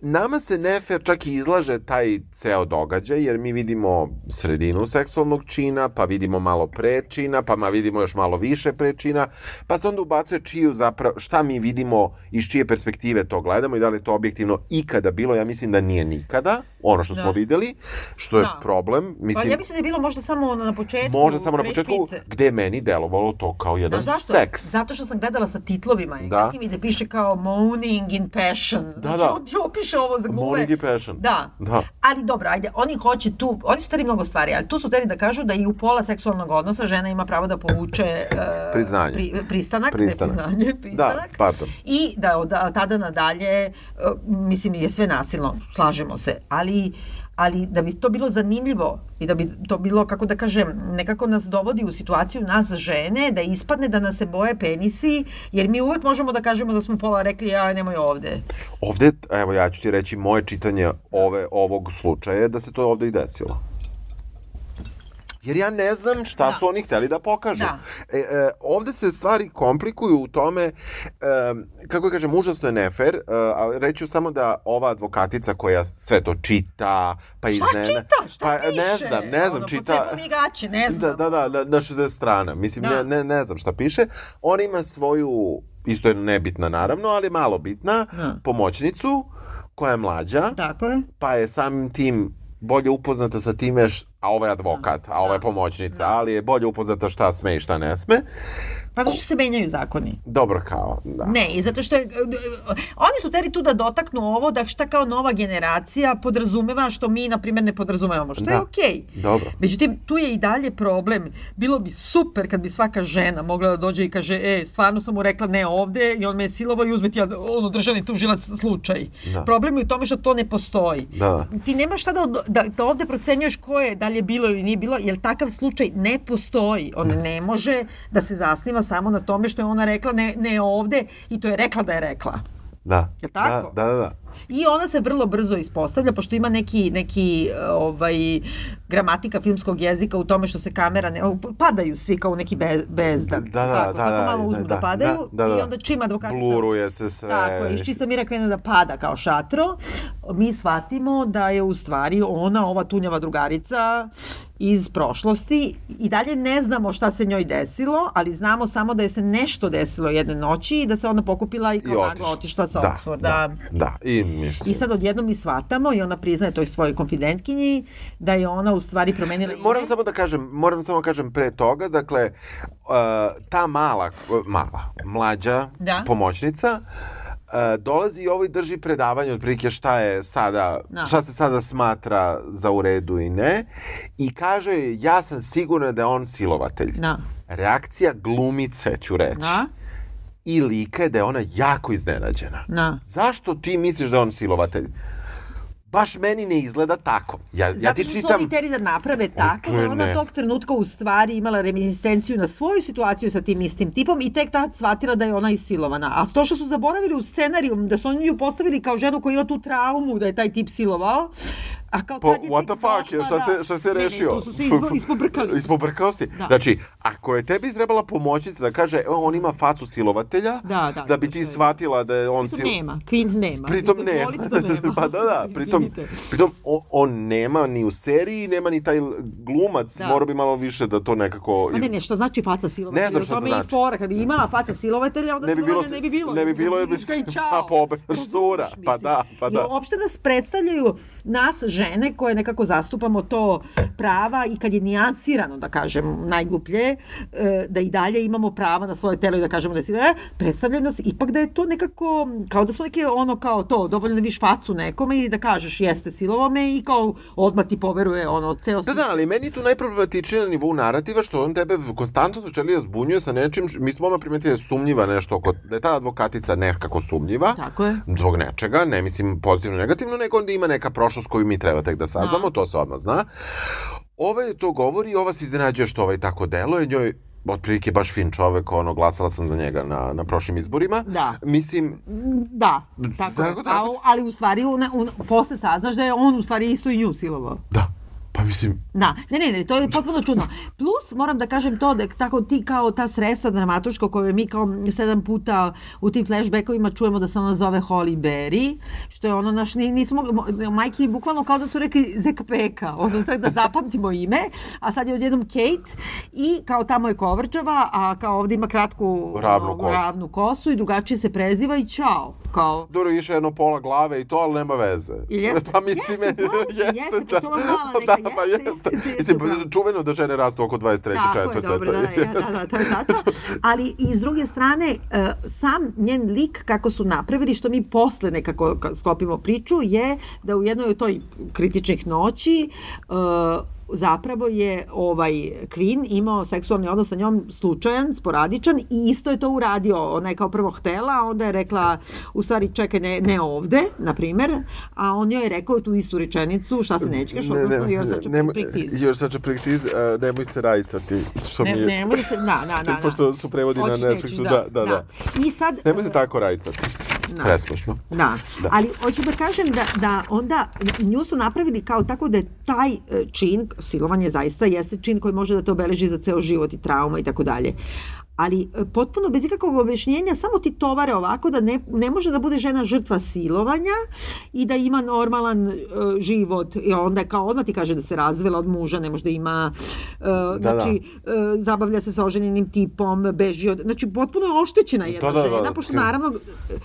nama se nefer čak i izlaže taj ceo događaj, jer mi vidimo sredinu seksualnog čina, pa vidimo malo pre čina, pa ma vidimo još malo više pre čina, pa se onda ubacuje čiju zapravo, šta mi vidimo iz čije perspektive to gledamo i da li je to objektivno ikada bilo, ja mislim da nije nikada. Ono što
Da.
smo videli, što je
Da.
problem.
Pa
Mislim,
ja mislim da je bilo možda samo ono na početku.
možda samo na početku,
špice.
gde je meni delovalo to kao jedan
Znaš zašto?
seks.
Zato što sam gledala sa titlovima engleskim i da piše kao moaning in passion.
Da,
znači,
da.
on ti opiše ovo za glume.
Morning and passion.
Da.
Da.
Ali dobro, ajde, oni hoće tu, oni su teli mnogo stvari, ali tu su teli da kažu da i u pola seksualnog odnosa žena ima pravo da povuče e,
Priznanje.
Pri, pristanak,
Pristanak.
ne priznanje, pristanak.
Da, pardon.
I da od da, tada nadalje, e, mislim, je sve nasilno, slažemo se, ali ali da bi to bilo zanimljivo i da bi to bilo, kako da kažem, nekako nas dovodi u situaciju nas žene, da ispadne da nas se boje penisi, jer mi uvek možemo da kažemo da smo pola rekli, ja nemoj ovde.
Ovde, evo ja ću ti reći, moje čitanje ove, ovog slučaja je da se to ovde i desilo. Jer ja ne znam šta
Da.
su oni hteli da pokažu.
Da.
E, e, ovde se stvari komplikuju u tome, e, kako kažem, užasno je nefer, e, a reću samo da ova advokatica koja sve to čita, pa
Šta
iznena...
čita? Šta
pa,
piše?
Ne znam, ne znam,
ono,
čita...
Mi gaće, ne znam.
Da, da, da, na, na 60 strana. Mislim,
Da.
ne, ne, ne znam šta piše. Ona ima svoju, isto je nebitna naravno, ali malo bitna,
Da.
pomoćnicu koja je mlađa,
Tako je.
pa je samim tim bolje upoznata sa time, š, a ovo je advokat, a ovo je pomoćnica, ali je bolje upoznata šta sme i šta ne sme.
Pa zašto se menjaju zakoni?
Dobro kao, da.
Ne, i zato što je, oni su teri tu da dotaknu ovo da šta kao nova generacija podrazumeva što mi, na primjer, ne podrazumevamo, što je
Da.
okej.
Dobro.
Međutim, tu je i dalje problem. Bilo bi super kad bi svaka žena mogla da dođe i kaže, e, stvarno sam mu rekla ne ovde i on me je silovao i uzme ti ono državni tužilac slučaj.
Da.
Problem je u tome što to ne postoji.
Da.
Ti nemaš šta da, da, da ovde procenjuješ ko je, da li je bilo ili nije bilo, jer takav slučaj ne postoji. On ne može da se zasniva samo na tome što je ona rekla ne, ne ovde i to je rekla da je rekla.
Da.
Jel tako?
Da, da, da.
I ona se vrlo brzo ispostavlja, pošto ima neki, neki ovaj, gramatika filmskog jezika u tome što se kamera, ne, padaju svi kao neki be, bezdan.
Da, da,
Tako,
da, da,
malo uzmu da,
da,
padaju
da, da, da.
i onda čim advokatica...
Bluruje se sve.
Tako, iz čista mira krene da pada kao šatro, mi shvatimo da je u stvari ona, ova tunjava drugarica, iz prošlosti i dalje ne znamo šta se njoj desilo, ali znamo samo da je se nešto desilo jedne noći i da se ona pokupila i kao
I
nagla
otišla.
otišla sa
Da,
Oxforda.
da, da. I ništa.
I sad odjednom mi shvatamo i ona priznaje toj svojoj konfidentkinji da je ona u stvari promenila ime.
Moram samo da kažem, moram samo da kažem pre toga, dakle, uh, ta mala, mala, mlađa
Da.
pomoćnica, uh, dolazi i ovo i drži predavanje otprilike šta je sada,
Da.
šta se sada smatra za u redu i ne i kaže ja sam sigurna da je on silovatelj.
Da.
Reakcija glumice ću reći.
Da.
I lika je da je ona jako iznenađena.
Da.
Zašto ti misliš da je on silovatelj? Baš meni ne izgleda tako. Ja, ja
Zato
ti
što
čitam...
su oni teri da naprave tako da ona
ne-
tog trenutka u stvari imala reminiscenciju na svoju situaciju sa tim istim tipom i tek tad shvatila da je ona isilovana. A to što su zaboravili u scenariju, da su oni nju postavili kao ženu koja ima tu traumu da je taj tip silovao, a kao
Po, what the fuck,
došla,
šta
da.
se, šta se
Ne, ne,
rešio?
tu su se ispo, ispobrkali.
Ispobrkao si.
Da.
Znači, ako je tebi izrebala pomoćnica da kaže, evo, on ima facu silovatelja,
Da, da,
da bi
to
ti
što je-
shvatila da je on
Pritom
sil...
nema, Clint nema.
Pritom nema.
Dozvolite da nema.
pa da, da. Pritom, pritom on, on nema ni u seriji, nema ni taj glumac.
Da.
Morao bi malo više da to nekako...
Ma ne, ne, što znači faca silovatelja?
Ne znam šta
U
to
je i
znači.
fora. Kad bi imala faca silovatelja, onda
Ne bi bilo-
ne bi bilo.
ne bi bilo, jer bi
Vidiš ga i
se-
čao.
pa pobe, štura, pa da, pa da.
I uopšte nas predstavljaju nas žene koje nekako zastupamo to prava i kad je nijansirano, da kažem, najgluplje, e, da i dalje imamo prava na svoje telo i da kažemo da si, e, predstavljaju nas ipak da je to nekako, kao da smo neke ono kao to, dovoljno da viš facu nekome i da kažeš jeste silovo me i kao odmah ti poveruje ono, ceo
Da, da, ali meni tu najproblematičnije na nivou narativa što on tebe konstantno da zbunjuje sa nečim, mi smo odmah primetili da je sumnjiva nešto, oko, da je ta advokatica nekako sumnjiva,
Tako je.
zbog nečega, ne mislim pozitivno, negativno, nego onda ima neka prošlost koju mi treba tek da saznamo, to se odmah zna. Ova to govori, ova se iznenađuje što ovaj tako deluje, njoj otprilike baš fin čovek, ono, glasala sam za njega na, na prošlim izborima.
Da.
Mislim,
Da, tako,
Tako,
je.
tako.
A, ali u stvari, una, un, posle saznaš da je on u stvari isto i nju silovao.
da, Pa mislim,
Da, ne, ne, ne, to je potpuno čudno. Plus, moram da kažem to da tako ti kao ta sredstva dramatuška koje mi kao sedam puta u tim flashbackovima čujemo da se ona zove Holly Berry, što je ono naš, ni- nismo, mo- majki bukvalno kao da su rekli Zekapeka, odnosno da zapamtimo ime, a sad je odjednom Kate i kao tamo je Kovrđava, a kao ovde ima kratku
Ravnu
ono,
kosu.
ravnu kosu i drugačije se preziva i čao. Kao,
dobro, više jedno pola glave i to, ali nema veze.
Jel jeste?
Pa mislim,
Jeste, pravo si, jeste, pa mala neka,
da, pa
jeste,
Mislim, čuveno da žene rastu oko 23.
Tako je,
četvrte.
dobro, da, da, da, da, to je tačno. Ali i s druge strane, e, sam njen lik kako su napravili, što mi posle nekako sklopimo priču, je da u jednoj od toj kritičnih noći e, zapravo je ovaj Queen imao seksualni odnos sa njom slučajan, sporadičan i isto je to uradio. Ona je kao prvo htela, a onda je rekla u stvari čekaj ne, ne ovde, na primer, a on joj je rekao tu istu rečenicu šta se nećeš, odnosno you're such a
nemoj-
prick tease.
You're such a prick tease, uh, nemoj se rajcati. Što
Ne,
mi je...
ne, može se, da, da, da. da.
Pošto su prevodi na Netflixu,
nećeš,
da, da, da.
I sad...
Nemoj se tako rajcati.
Da.
Presmešno.
Da.
Da.
ali hoću da kažem da, da onda nju su napravili kao tako da je taj e, čin, silovanje zaista jeste čin koji može da te obeleži za ceo život i trauma i tako dalje. Ali e, potpuno bez ikakvog objašnjenja samo ti tovare ovako da ne, ne može da bude žena žrtva silovanja i da ima normalan e, život i onda kao odmah ti kaže da se razvela od muža, ne može da ima e, znači e, zabavlja se sa oženjenim tipom, beži od znači potpuno je oštećena jedna
da, da,
žena,
da,
pošto naravno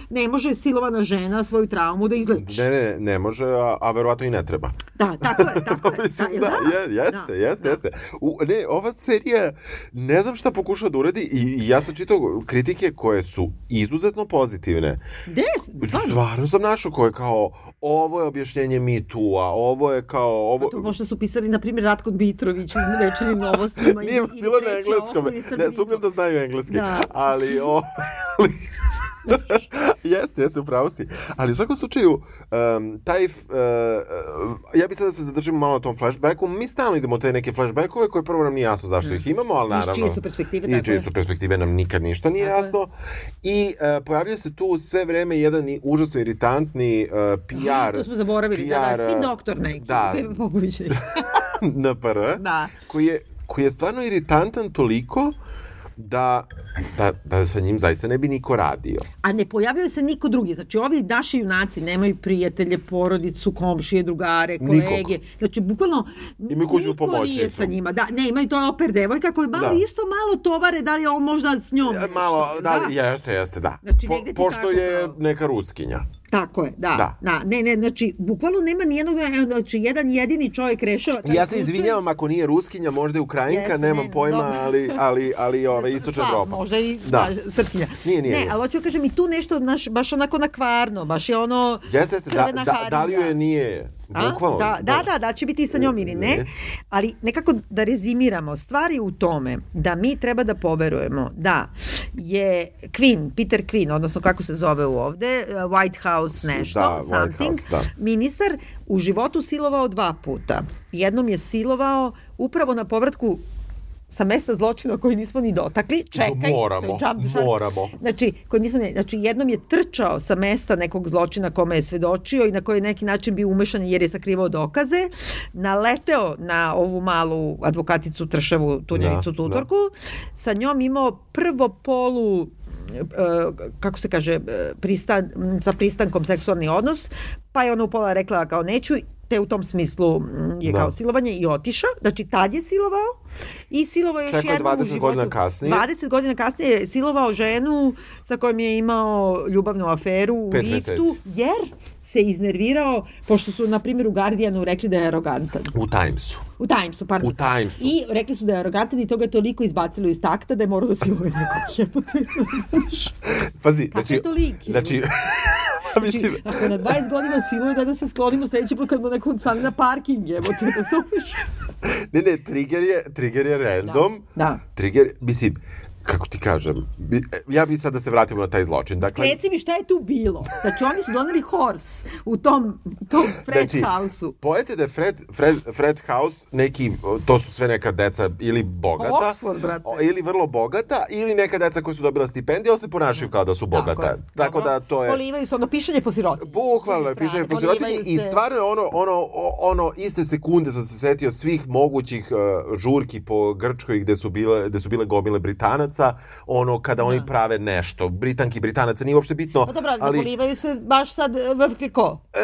ne može silovana žena svoju traumu da izleči.
Ne, ne, ne može, a, a verovatno i ne treba.
Da, tako je, tako je.
Mislim, da, jeste,
Da,
jeste,
da.
jeste. U, ne, ova serija, ne znam šta pokušava da uradi i, i ja sam čitao kritike koje su izuzetno pozitivne.
Gde? Stvarno?
Stvarno sam našao koje kao, ovo je objašnjenje Me Too-a, ovo je kao, ovo...
To možda su pisali, na primjer, Ratko Dmitrović u večernim novostima.
Nije bilo na engleskom. Ne, sumnjam da znaju engleski.
Da.
Ali, o, ali, jeste, jeste, upravo si. Ali u svakom slučaju, um, taj, uh, ja bih sad da se zadržimo malo na tom flashbacku. Mi stalno idemo te neke flashbackove koje prvo nam nije jasno zašto ih imamo, ali
I
naravno...
čije su perspektive,
I
tako
čije
je.
su perspektive nam nikad ništa nije
Tako je.
jasno. I uh, pojavlja se tu sve vreme jedan i- užasno iritantni uh, PR...
To smo zaboravili, da, da,
PR,
spin doktor neki.
Da,
Bebe Popović neki.
NPR,
Da.
koji, je, koji je stvarno iritantan toliko da, da, da sa njim zaista ne bi niko radio.
A ne pojavljaju se niko drugi. Znači, ovi naši junaci nemaju prijatelje, porodicu, komšije, drugare, kolege.
Nikog.
Znači, bukvalno
kućnu
niko nije
pomoćnicu.
sa njima. Da, ne, imaju to oper devojka koja malo
Da.
isto malo tovare, da li je on možda s njom. Nešto.
Malo, da, jeste, jeste, da.
Znači, ti
pošto je
pravo.
neka ruskinja.
Tako je, da.
Da.
da. Ne, ne, znači, bukvalno nema nijednog, znači, jedan jedini čovjek rešava
Ja se izvinjavam ako nije ruskinja, možda je ukrajinka,
Jeste,
nemam
ne,
pojma,
dobro.
ali, ali, ali ove, istočna
Slav,
Evropa.
Možda i
Da.
da. srpkinja.
Nije, nije,
Ne,
nije.
ali hoću da kažem i tu nešto naš, baš onako na kvarno, baš je ono
Jeste, jeste, da, da, da li joj nije?
A?
Bukvalno.
Da, da, da, da će biti i sa njom ili ne.
Ne.
Ali nekako da rezimiramo, stvari u tome da mi treba da poverujemo da je Queen, Peter Queen, odnosno kako se zove u ovde, uh, White House nešto,
Da,
something,
House, da.
ministar u životu silovao dva puta. Jednom je silovao upravo na povratku sa mesta zločina koji nismo ni dotakli. Čekaj,
moramo,
to je jump shot.
moramo.
Znači, koji nismo, ni- znači, jednom je trčao sa mesta nekog zločina kome je svedočio i na koji neki način bio umešan jer je sakrivao dokaze, naleteo na ovu malu advokaticu Trševu, Tunjevicu
Da,
Tutorku, sa njom imao prvo polu e, kako se kaže, e, pristan, sa pristankom seksualni odnos, pa je ona upola rekla kao neću, te u tom smislu m, je
Da.
kao silovanje i otišao. Znači, tad je silovao i silovao još
je
jednom u
20
životu.
godina kasnije.
20 godina kasnije je silovao ženu sa kojom je imao ljubavnu aferu u
Pet
liftu,
meseci.
jer se iznervirao, pošto su, na primjer, u Guardianu rekli da je arogantan.
U Timesu.
U Timesu, pardon.
U Timesu.
I rekli su da je arogantan i to ga je toliko izbacilo iz takta da je morao da siluje nekog jebote.
Pazi, znači...
je to lik?
Znači, mislim,
Znači, ako na 20 godina siluje, da, da se sklonimo sledeći put kad mu neko stane na parking, jebote, razumeš?
ne, ne, trigger je, trigger je random.
Da.
Trigger, mislim, kako ti kažem, bi- ja bi sad da se vratimo na taj zločin. Dakle,
Reci mi šta je tu bilo? Znači oni su doneli horse u tom, tom Fred
Znači,
House-u.
Pojete da je Fred, Fred, Fred House neki, to su sve neka deca ili bogata,
Oxford, brate.
ili vrlo bogata, ili neka deca koja su dobila stipendije, ali se ponašaju kao da su bogata. Tako
Dobro.
da to je...
Polivaju se ono pišanje po sirotinji.
Bukvalno je
S druge
piše
strane,
po sirotinji i stvarno je ono, ono, ono, iste sekunde sam se setio svih mogućih uh, žurki po Grčkoj gde su bile, gde su bile gomile Britanaca, ono, kada oni prave nešto. Britanki, Britanaca, nije uopšte bitno,
Pa dobro, ali
ali...
polivaju se baš sad e, vrtke ko?
E,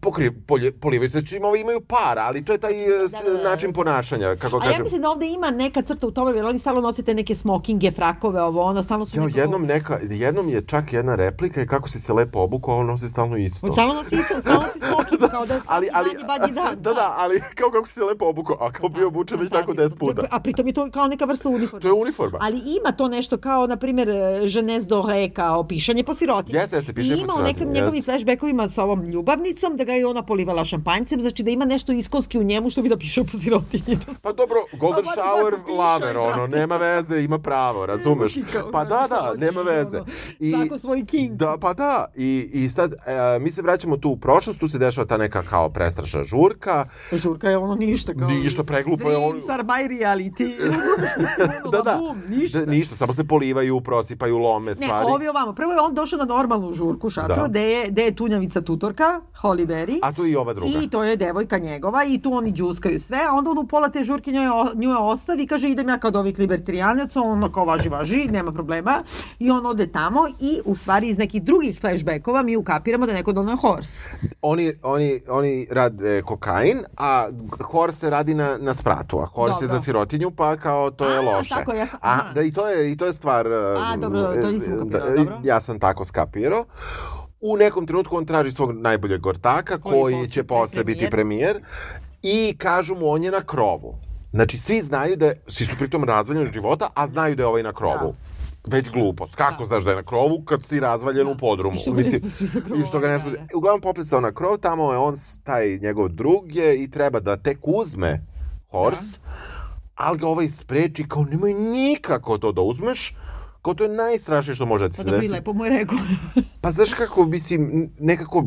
pokri, polje, polivaju se čim ovi imaju para, ali to je taj e, s-
Da, da, da,
način ponašanja, kako
A ja
kažem.
mislim da ovde ima neka crta u tome, jer oni stalno nosite neke smokinge, frakove, ovo, ono, stalno su
Jo,
nekako-
jednom, neka, jednom je čak jedna replika i kako si se lepo obukao, on nosi stalno isto.
Stalno nosi isto, stalno nosi smoking, kao da je
ali, ali,
dan i badnji dan.
da, da, ali kao kako si se lepo obukao, a kao bio obučen već tako 10 puta.
A pritom je to kao neka vrsta uniforme.
To je uniforma.
Ali ima to nešto kao, na primjer, Jeunesse doré, kao pišanje po sirotinji.
Jeste, jeste, pišanje
I
po
ima u
sirotinji,
nekim njegovim
jeste.
flashbackovima sa ovom ljubavnicom, da ga je ona polivala šampanjcem, znači da ima nešto iskonski u njemu što bi da piše po sirotinji.
Pa dobro, Golden
Pa,
Shower
piše,
lover, ono,
brate.
nema veze, ima pravo, razumeš? Pa da, da, nema veze.
ono, svako svoj king.
Da, pa da, i, i sad, e, mi se vraćamo tu u prošlost, tu se dešava ta neka kao prestrašna žurka,
Žurka je ono ništa kao...
Ništa, preglupo je ono-
Dreams are my reality.
Da, da,
ništa.
da, ništa, samo se polivaju, prosipaju, lome
Ne,
stvari.
ovi ovamo. Prvo je on došao na normalnu žurku šatru,
Da.
gde je, gde je tunjavica tutorka, Holly Berry.
A tu i ova druga.
I to je devojka njegova i tu oni džuskaju sve, a onda on u pola te žurke njoj, nju je ostavi i kaže idem ja kao ovih libertrijanac, on kao važi, važi, nema problema. I on ode tamo i u stvari iz nekih drugih flashbackova mi ukapiramo da je neko donio horse.
Oni, oni, oni rade kokain, a Horse radi na, na spratu, a Horse je
Dobro.
za sirotinju, pa kao to je
A,
loše.
tako, ja sam-
a, da, i to je, i to je stvar...
A, dobro, to nisam ukapirala,
da,
dobro.
Ja sam tako skapirao. U nekom trenutku on traži svog najboljeg gortaka,
Koji
koji, će posle biti
premijer.
i kažu mu on je na krovu. Znači, svi znaju da je, svi su pritom razvaljeni od života, a znaju da je ovaj na krovu. Već glupost. Kako znaš da je na krovu kad si razvaljen u podrumu?
I što ga ne spustiš sa krova,
I što ga ne
da,
spustiš.
da.
Uglavnom poplicao na krov, tamo je on, taj njegov drug je i treba da tek uzme Horse, ali ga ovaj spreči kao nemoj nikako to da uzmeš, kao to je najstrašnije što može da ti
Pa
se
da bi
desi.
lepo mu je rekao.
Pa znaš kako, mislim, nekako,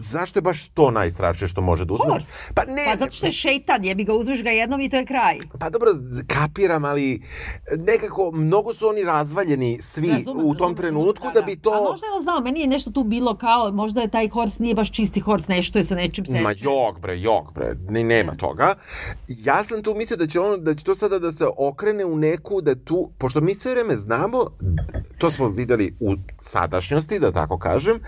zašto je baš to najstrašnije što može da uzmeš?
Horse.
Pa ne,
Pa zato što je šeitan, jebi ga, uzmeš ga jednom i to je kraj.
Pa dobro, kapiram, ali nekako mnogo su oni razvaljeni svi
Razumem,
u tom
razumem,
trenutku
razumem,
da bi to...
A možda je on znao, meni je nešto tu bilo kao, možda je taj horse nije baš čisti horse, nešto je sa nečim se...
Ma jok bre, jok bre, ni nema toga. Ja sam tu mislio da će on da će to sada da se okrene u neku da tu pošto mi sve vreme znamo, to smo videli u sadašnjosti da tako kažem,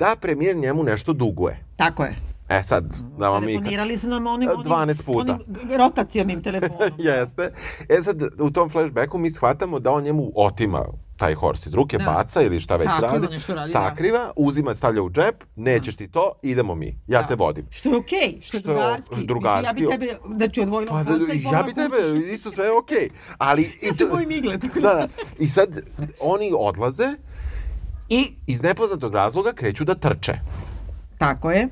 da premijer njemu nešto duguje.
Tako je.
E sad, da vam mi
Telefonirali su nam onim, onim
12 puta.
Onim rotacionim telefonom.
Jeste. E sad, u tom flashbacku mi shvatamo da on njemu otima taj horse iz ruke,
Da.
baca ili šta već
Sakriva,
radi.
radi, da.
sakriva, uzima, stavlja u džep, nećeš ti to, idemo mi, ja te vodim.
Što je okej, što je
Što je
drugarski. Mislim,
drugarski.
ja bi tebe, znači, odvojila
Pa, da,
i
ja bi tebe, isto sve je okej. Ali...
Ja se bojim igle, tako
Da, da. I sad oni odlaze i iz nepoznatog razloga kreću da trče.
Tako je.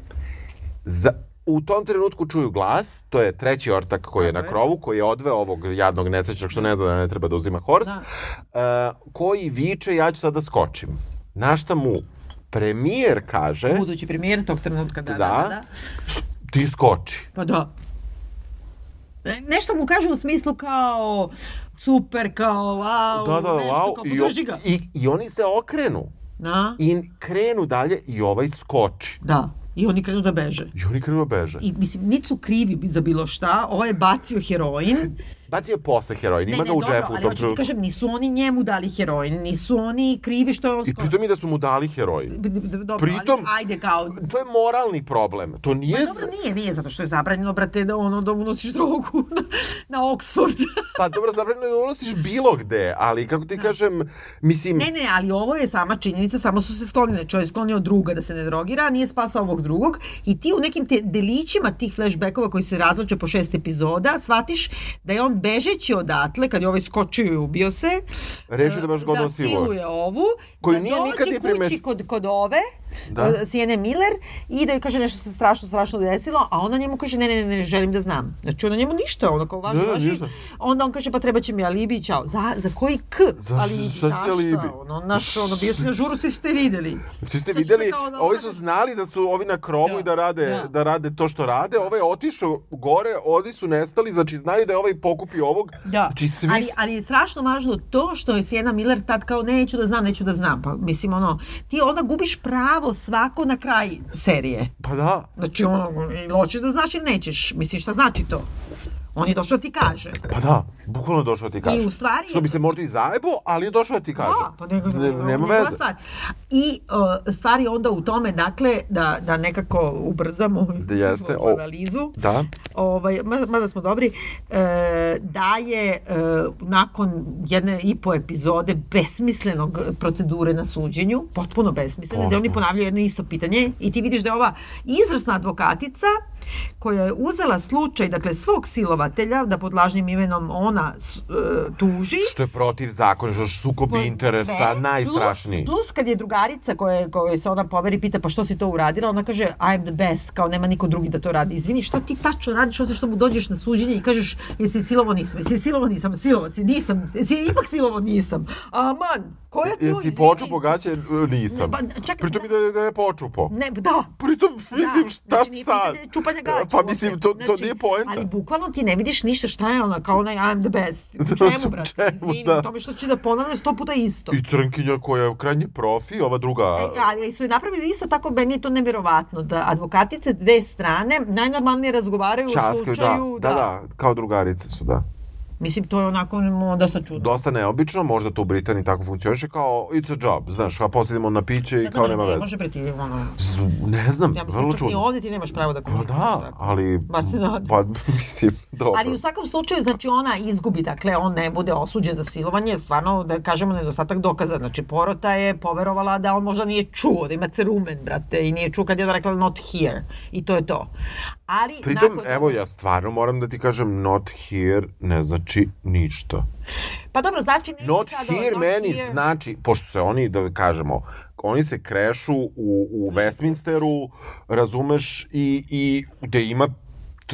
Za, u tom trenutku čuju glas, to je treći ortak koji je
Tako
na krovu, koji je odveo ovog jadnog nesrećnog što ne zna da ne treba da uzima hors,
Da.
uh, koji viče ja ću sad da skočim. Na šta mu premijer kaže
Budući premijer tog trenutka, da, da,
Da.
da. da.
ti skoči.
Pa da. E, Nešto mu kaže u smislu kao super, kao wow,
Da, da,
nešto
wow.
kao podrži ga.
i, I oni se okrenu
Da,
i krenu dalje i ovaj skoči.
da. I oni krenu da beže.
I oni krenu da beže.
I mislim, niti su krivi za bilo šta, ovo je bacio heroin.
Bacio je posle heroin, ima ga u džepu u
ali
tom
ti
trenutku.
kažem, nisu oni njemu dali heroin, nisu oni krivi što je on
I pritom i da su mu dali heroin.
Dobro,
pritom-
ali, ajde kao...
To je moralni problem. To nije...
Pa dobro, nije, nije, zato što je zabranjeno, brate, da, ono, da unosiš drogu na, na Oxford.
Pa dobro, zabranjeno je da unosiš bilo gde, ali kako ti kažem, mislim...
ne, ne, ali ovo je sama činjenica, samo su se sklonile. Čovjek je sklonio druga da se ne drogira, nije spasao ovog drugog. I ti u nekim te delićima tih flashbackova koji se razvoče po šest epizoda, shvatiš da je on bežeći odatle, kad je ovaj skočio i ubio se,
Rešio da baš ga
da
odnosi u-
siluje ovu,
Koju
da
nije
dođe
nikad ni
kući
primet-
kod, kod ove,
Da.
Sijene Miller i da joj kaže nešto se strašno, strašno desilo, a ona njemu kaže ne, ne, ne, ne, želim da znam. Znači ona njemu ništa, ono kao važi,
Da,
važi.
ništa.
Onda on kaže pa treba će mi alibi, čao. Za, za koji k?
Zašto-
alibi,
šta ti alibi?
Ono, naš, ono, bio si na žuru, svi ste videli.
Svi ste videli,
kao da
ovi
ona-
su znali da su ovi na krovu
Da,
i da rade,
da.
da. rade to što rade. Ovaj je otišao gore, oni su nestali, znači znaju da je ovaj pokupio ovog.
Da.
Znači svi...
Ali, ali je strašno važno to što je Sienna Miller tad kao neću da znam, neću da znam. Pa mislim ono, ti onda gubiš pravo svako na kraj serije.
Pa da.
Znači ono, hoćeš da znaš ili nećeš. Mislim šta znači to? On je došao da ti kaže.
Pa da, bukvalno došao da ti kaže.
u stvari-
Što bi se možda i zajebo, ali je došao da ti kaže.
Da, pa nego,
Ne- nema
njegova
veze.
Stvar. I uh, stvari onda u tome, dakle, da, da nekako ubrzamo
Da jeste, o-
analizu.
Da.
ovaj, ma- mada smo dobri, e, da je e, nakon jedne i po epizode besmislenog procedure na suđenju, potpuno besmislene, da oni ponavljaju jedno isto pitanje i ti vidiš da je ova izvrsna advokatica koja je uzela slučaj, dakle, svog silovatelja, da pod lažnim imenom ona s- e, tuži,
Što je protiv zakona, što je sukob interesa,
sve,
najstrašniji.
Plus, plus kad je drugarica koja, koja se ona poveri pita pa što si to uradila, ona kaže I'm the best, kao nema niko drugi da to radi. Izvini, šta ti tačno radiš osim što mu dođeš na suđenje i kažeš jesi silovo nisam, jesi silovo nisam, silovo si, nisam, jesi ipak silovo nisam. Aman, koja to,
Jesi počupo gaće? Nisam.
Ne, pa, čekaj,
Pritom i da, je- da je počupo.
Ne, da,
Pritom, mislim, šta
znači, nije
sad?
čupanja gaća
Pa mislim, to, to
Znači,
nije poenta.
Ali bukvalno ti ne vidiš ništa šta je ona, kao onaj I'm the best. U
Da,
čemu,
u
brate?
čemu,
Izvini,
da.
u tome što će da ponavlja sto puta isto.
I crnkinja koja je u krajnje profi, ova druga...
E, ali su je napravili isto tako, meni je to neverovatno, da advokatice dve strane najnormalnije razgovaraju u
Časkaju, da,
slučaju,
da, da, kao drugarice su, da.
Mislim, to je onako dosta čudno.
Dosta neobično, možda to u Britaniji tako funkcioniše, kao it's a job, znaš, kao posljedimo na piće i
Ne
kao nema
ne
veze.
može bre ti, ono,
Z- Ne znam,
ja
vrlo čudno.
ovdje ti nemaš pravo da
Pa
komuniciraš
da,
tako.
ali...
Bar se nadam.
Pa, mislim, dobro.
Ali u svakom slučaju, znači ona izgubi, dakle on ne bude osuđen za silovanje, stvarno da kažemo nedostatak dokaza. Znači porota je poverovala da on možda nije čuo, da ima cerumen, brate, i nije čuo kad je ona rekla not here. I to je to. Ali,
Pritom,
nakon
evo, ja stvarno moram da ti kažem, not here ne znači ništa.
Pa dobro, znači... neću
Not
sad,
here
not
meni
here.
znači, pošto se oni, da kažemo, oni se krešu u, u Westminsteru, razumeš, i, i gde ima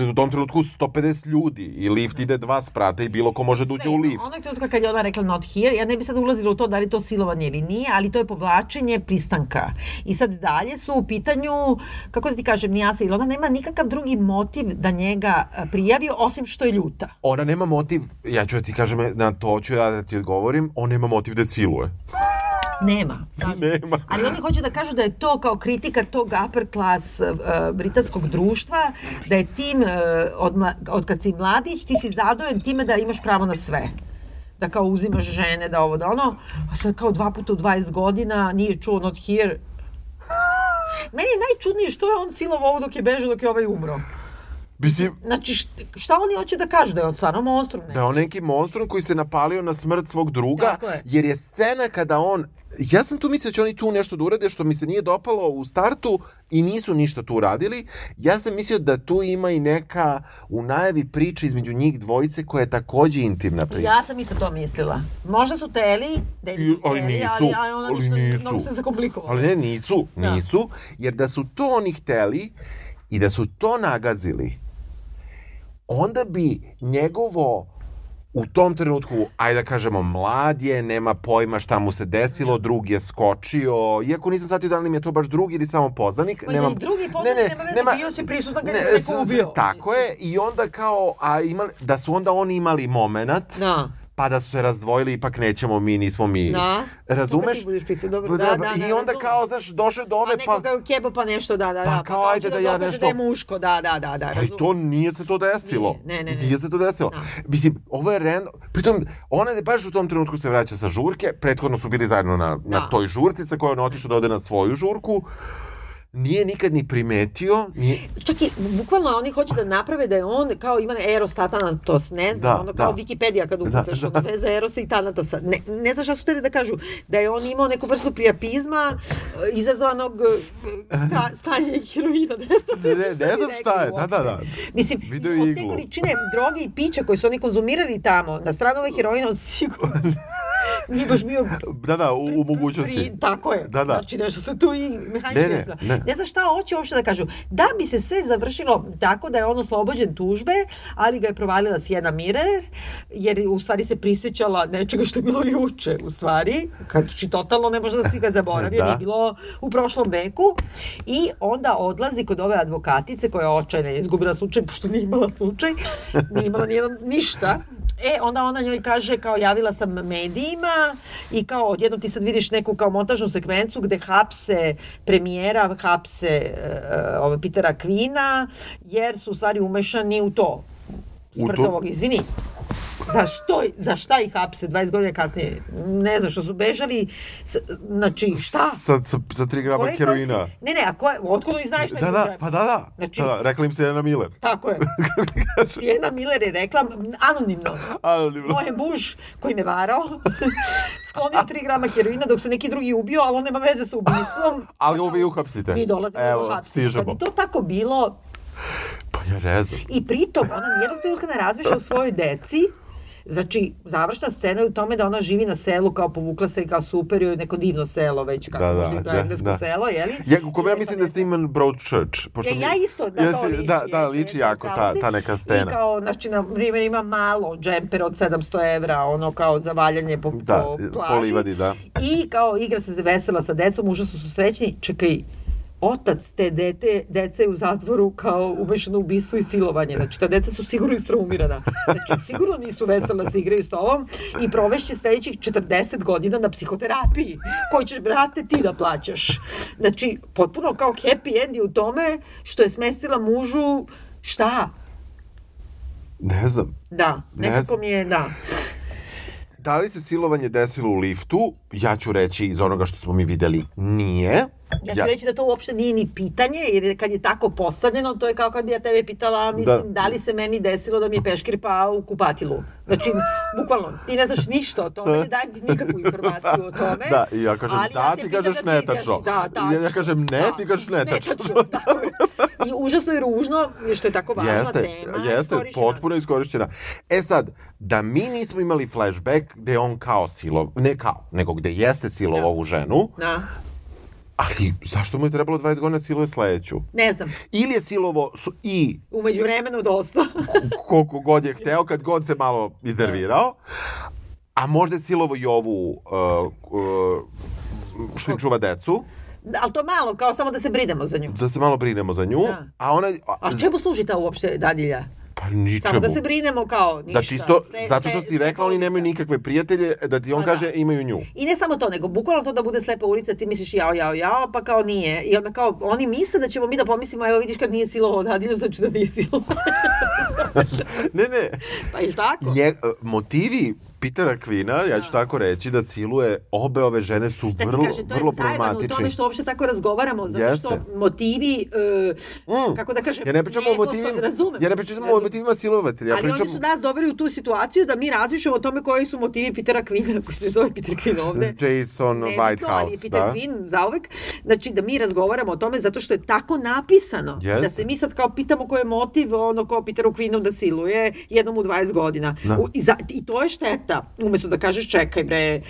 u tom trenutku 150 ljudi i lift ide dva sprata i bilo ko može da uđe u lift.
Onog trenutka kad je ona rekla not here, ja ne bi sad ulazila u to da li to silovanje ili nije, ali to je povlačenje pristanka. I sad dalje su u pitanju, kako da ti kažem, nijasa, ili ona nema nikakav drugi motiv da njega a, prijavi, osim što je ljuta.
Ona nema motiv, ja ću da ti kažem, na to ću ja da ti odgovorim, on nema motiv da siluje.
Nema. se.
Nema.
Ali oni hoće da kažu da je to kao kritika tog upper class uh, britanskog društva, da je tim, uh, od, od kad si mladić, ti si zadojen time da imaš pravo na sve da kao uzimaš žene, da ovo, da ono, a sad kao dva puta u 20 godina nije čuo not here. Meni je najčudnije što je on silovo ovo dok je bežao, dok je ovaj umro.
Mislim,
Znači, št- šta oni hoće da kažu? Da je on stvarno monstrum? Ne?
da je on neki monstrum koji se napalio na smrt svog druga,
je.
jer je scena kada on, ja sam tu mislio da će oni tu nešto da urade što mi se nije dopalo u startu i nisu ništa tu uradili, ja sam mislio da tu ima i neka u najavi priča između njih dvojice koja je takođe intimna priča.
Ja sam isto to mislila. Možda su teli, da je
I- ali
hteli,
nisu,
ali, ali ona
ali
ništa,
nisu.
mnogo se zakomplikovalo.
Ali ne, nisu,
Da.
nisu, jer da su to oni hteli i da su to nagazili, onda bi njegovo u tom trenutku, ajde da kažemo, mlad je, nema pojma šta mu se desilo, drug je skočio, iako nisam shvatio da li mi je to baš drugi ili samo poznanik.
Pa
nemam,
i drugi poznanik nema veze, bio si prisutan kad je se neko ubio.
Tako je, i onda kao, a imali, da su onda oni imali moment,
Da.
Pa da su se razdvojili, ipak nećemo mi, nismo mi.
Da.
Razumeš?
Sad kad ti budeš pisao, dobro, da, da, da,
I onda
razumem.
kao, znaš, došao do ove,
A neko ga je ukjebao pa nešto, da, da,
Pa
da.
kao,
to
ajde
hoće
da ja nešto-
Da je muško, da, da, da, da,
Ali
razumem.
to nije se to desilo.
Nije, ne, ne, ne.
Nije se to desilo.
Da.
Mislim, ovo je random. Pritom, ona je baš u tom trenutku se vraća sa žurke, prethodno su bili zajedno na, na
Da.
toj žurci sa kojom on otišao da ode na svoju žurku. Nije nikad ni primetio, nije,
Čak i, bukvalno oni hoće da naprave da je on, kao ima Eros Tatanatos, ne znam,
Da,
ono kao
da.
Wikipedia kad ukucaš,
Da,
ono
da.
veze Erosa i Tanatosa. Ne, ne znam šta su teli da kažu, da je on imao neku vrstu prijapizma e, izazvanog e, ska- sklanjanja heroina, ne znam,
Ne, ne,
šta
ne znam šta je,
rekli
da, da, da.
uopšte. Mislim,
Video
od te
iglu.
količine droge i pića koje su oni konzumirali tamo, na stranu ove heroina, on sigurno nije baš bio
Da, da, u, u mogućnosti.
Pri, tako je.
Da, da.
Znači, nešto se tu i mehanički
Ne, ne, ne.
Ne znam šta hoće uopšte da kažu. Da bi se sve završilo tako da je on oslobođen tužbe, ali ga je provalila Sjena Mire, jer u stvari se prisjećala nečega što je bilo juče, u stvari. Znači, totalno ne može da si ga zaboravio,
Da.
nije bilo u prošlom veku. I onda odlazi kod ove advokatice koja je očajna, je izgubila slučaj, pošto nije imala slučaj, nije imala nijedan, ništa. E, onda ona njoj kaže kao javila sam medijima i kao odjednom ti sad vidiš neku kao montažnu sekvencu gde hapse premijera, hapse uh, ove Petera Kvina, jer su u stvari umešani u to. Smrt
U to?
ovog, izvini. Za, što, za šta ih hapse 20 godina kasnije? Ne znam, što su bežali, s, znači šta?
Sa, sa, sa 3 grama
Koje-
heroina.
Ne, ne, a koje, otkud oni znaju šta
Da, da,
treba?
pa da, da.
Znači-
da, da rekla im se Jana Miller.
Tako je. Cijena Miller je rekla, anonimno,
Anonimno.
moj muž koji me varao, sklonio 3 grama heroina dok se neki drugi ubio, ali on nema veze sa ubistvom.
Ali ovo vi uhapsite.
Mi dolazimo
Evo,
do hapsa.
stižemo.
Kad bi to tako bilo,
Pa ja ne znam.
i pritom ona nijednog trenutka ne razmišlja o svojoj deci, Znači, završna scena je u tome da ona živi na selu, kao povukla se i kao super, joj neko divno selo, već kako
Da, da,
možda
da,
englesko
da.
selo, jeli?
Ja, u kome ja mislim da ste iman Broadchurch. Pošto
Ja,
mi-
ja isto, da, to
Jesi-
liči.
Da, da, liči jako ta, ta neka
I
scena.
kao, znači, na primjer ima malo džemper od 700 evra, ono kao za valjanje po,
Da,
po plaži.
po livadi, da.
I kao igra se vesela sa decom, užasno su srećni. Čekaj, otac te dete, dece je u zatvoru kao umešano ubistvo i silovanje. Znači, ta deca su sigurno istraumirana. Znači, sigurno nisu vesela da se igraju s tobom i provešće sledećih 40 godina na psihoterapiji, koju ćeš, brate, ti da plaćaš. Znači, potpuno kao happy end je u tome što je smestila mužu šta?
Ne znam.
Da,
Ne
nekako
znam.
mi je, da.
Da li se silovanje desilo u liftu? Ja ću reći iz onoga što smo mi videli, nije.
Ja ću reći da to uopšte nije ni pitanje, jer kad je tako postavljeno, to je kao kad bi ja tebe pitala, mislim, da,
Da.
li se meni desilo da mi je peškir pao u kupatilu. Znači, bukvalno, ti ne znaš ništa o tome, ne daj nikakvu informaciju o tome.
Da, i ja kažem da,
te
ti kažeš
da
netačno.
Da, da.
Ja- ja kažem ne, ti kažeš netačno.
Netačno, tako je. I užasno je ružno, što je tako važna
Jeste,
tema.
jeste,
iskorišćena.
potpuno iskorišćena. E sad, da mi nismo imali flashback gde on kao silov, ne kao, nego gde jeste silovao
Da.
ovu ženu,
Da,
ali zašto mu je trebalo 20 godina da siluje sledeću?
ne znam,
Ili je silovo su, i
umeđu vremenu dosta.
koliko god je hteo, kad god se malo iznervirao, a možda je silovo i ovu uh, uh, što im čuva decu,
ali to malo, kao samo da se brinemo za nju.
da se malo brinemo za nju,
Da.
a ona... A,
A čemu služi ta uopšte dadilja?
Pa ničemu.
Samo da se brinemo kao ništa.
Da čisto,
Sve-
zato što
sve-
si rekla, oni nemaju nikakve prijatelje, da ti on
Pa da.
kaže imaju nju.
I ne samo to, nego bukvalno to da bude slepa ulica, ti misliš jao, jao, jao, pa kao nije. I onda kao, oni misle da ćemo mi da pomislimo, evo vidiš kad nije silovao dadilju, znači da nije silovao.
Ne, ne.
pa ili tako?
Nje, e, motivi Petera Kvina, ja ću tako reći, da siluje obe ove žene su
Da ti
vrlo,
kažem, to
vrlo
je u tome
problematični.
što uopšte tako razgovaramo, zato
Jeste.
što motivi, e,
Mm.
kako da kažem,
Ja ne pričam o motivima,
razumem,
ja ne pričam o
razumem.
motivima silovatelja, ja
Ali
pričam...
oni su nas doveli u tu situaciju da mi razmišljamo o tome koji su motivi Petera Kvina, ako se ne zove Peter Kvin ovde.
Jason
je
Whitehouse,
Peter
da.
Zauvek. Znači da mi razgovaramo o tome zato što je tako napisano.
Jeste.
Da se mi sad kao pitamo koji je motiv ono kao Peteru Quinnu da siluje jednom u 20 godina.
Da.
U, i, za, I to je šteta. Umesto da kažeš čekaj bre,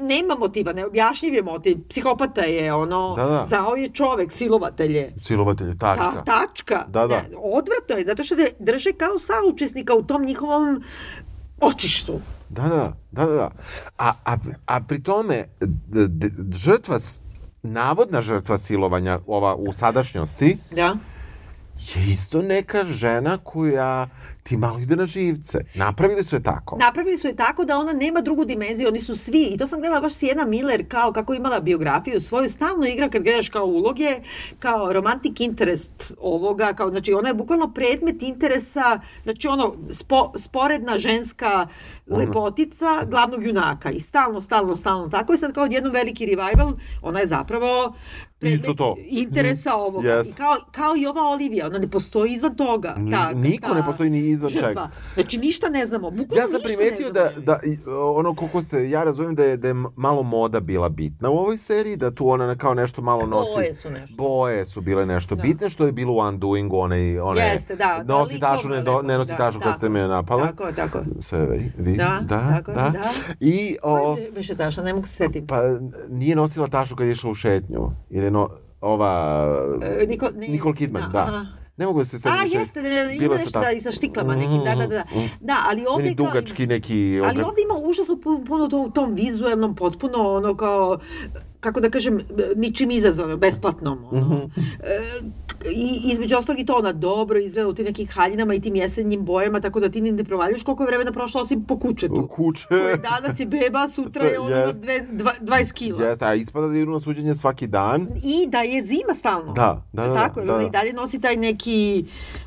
nema motiva, neobjašnjiv je motiv. Psihopata je ono,
Da, da.
zao je čovek, silovatelj je.
Silovatelj, tačka.
Ta, tačka.
Da, da.
Ne, odvratno je, zato što te drže kao saučesnika u tom njihovom očištu.
Da, da, da, da. A, a, a pri tome, d, d, žrtva, navodna žrtva silovanja ova u sadašnjosti
Da.
je isto neka žena koja ti malo ide na živce. Napravili su je tako.
Napravili su je tako da ona nema drugu dimenziju, oni su svi, i to sam gledala baš Sijena Miller, kao kako imala biografiju svoju, stalno igra kad gledaš kao uloge, kao romantic interest ovoga, kao, znači ona je bukvalno predmet interesa, znači ono, spo, sporedna ženska lepotica glavnog junaka i stalno, stalno, stalno tako i sad kao odjednom veliki revival, ona je zapravo predmet
Isto to.
interesa ovoga.
Yes.
I kao, kao i ova Olivija, ona ne postoji izvan toga.
Ni-
Ta,
niko
ta-
ne postoji ni izvan
žrtva.
čega.
Znači, ništa ne znamo. Bukvalno
Ja sam primetio da, da ono koliko se ja razumem da je, da je malo moda bila bitna u ovoj seriji, da tu ona kao nešto malo nosi.
Boje su nešto.
Boje su bile nešto
Da.
bitne, što je bilo u Undoing, onaj, one,
Jeste, da, da,
nosi
likovno
tašu, ne,
lepo,
do, ne nosi
da,
tašu kad
tako.
se me napala.
Tako, tako.
Sve vi,
Da,
da,
tako je, da.
I, o,
Koje beše taša, ne mogu se setim.
pa nije nosila tašu kad je išla u šetnju, je no, ova,
E, Niko, ne,
Nicole Kidman, da.
aha.
Ne mogu da se setim.
A,
više.
jeste, da, da, ima nešto da, i sa štiklama nekim, da, da, da.
Mm, mm.
Da, ali ovdje
Meni
kao...
dugački neki...
Ali
oga-
ovdje ima užasno pu- puno to, u tom vizuelnom, potpuno ono kao, kako da kažem, ničim izazvano, besplatnom. Ono.
Mhm.
E, I između ostalog i to ona dobro izgleda u tim nekim haljinama i tim jesenjim bojama, tako da ti ni ne provaljuš koliko je vremena prošlo osim po kučetu.
Kuće.
Koji danas je beba, sutra je ono
Jest.
dve, dva, 20 kila.
Jeste, a ispada da idu na suđenje svaki dan.
I da je zima stalno.
Da, da, da,
Tako,
da, da.
i dalje nosi taj neki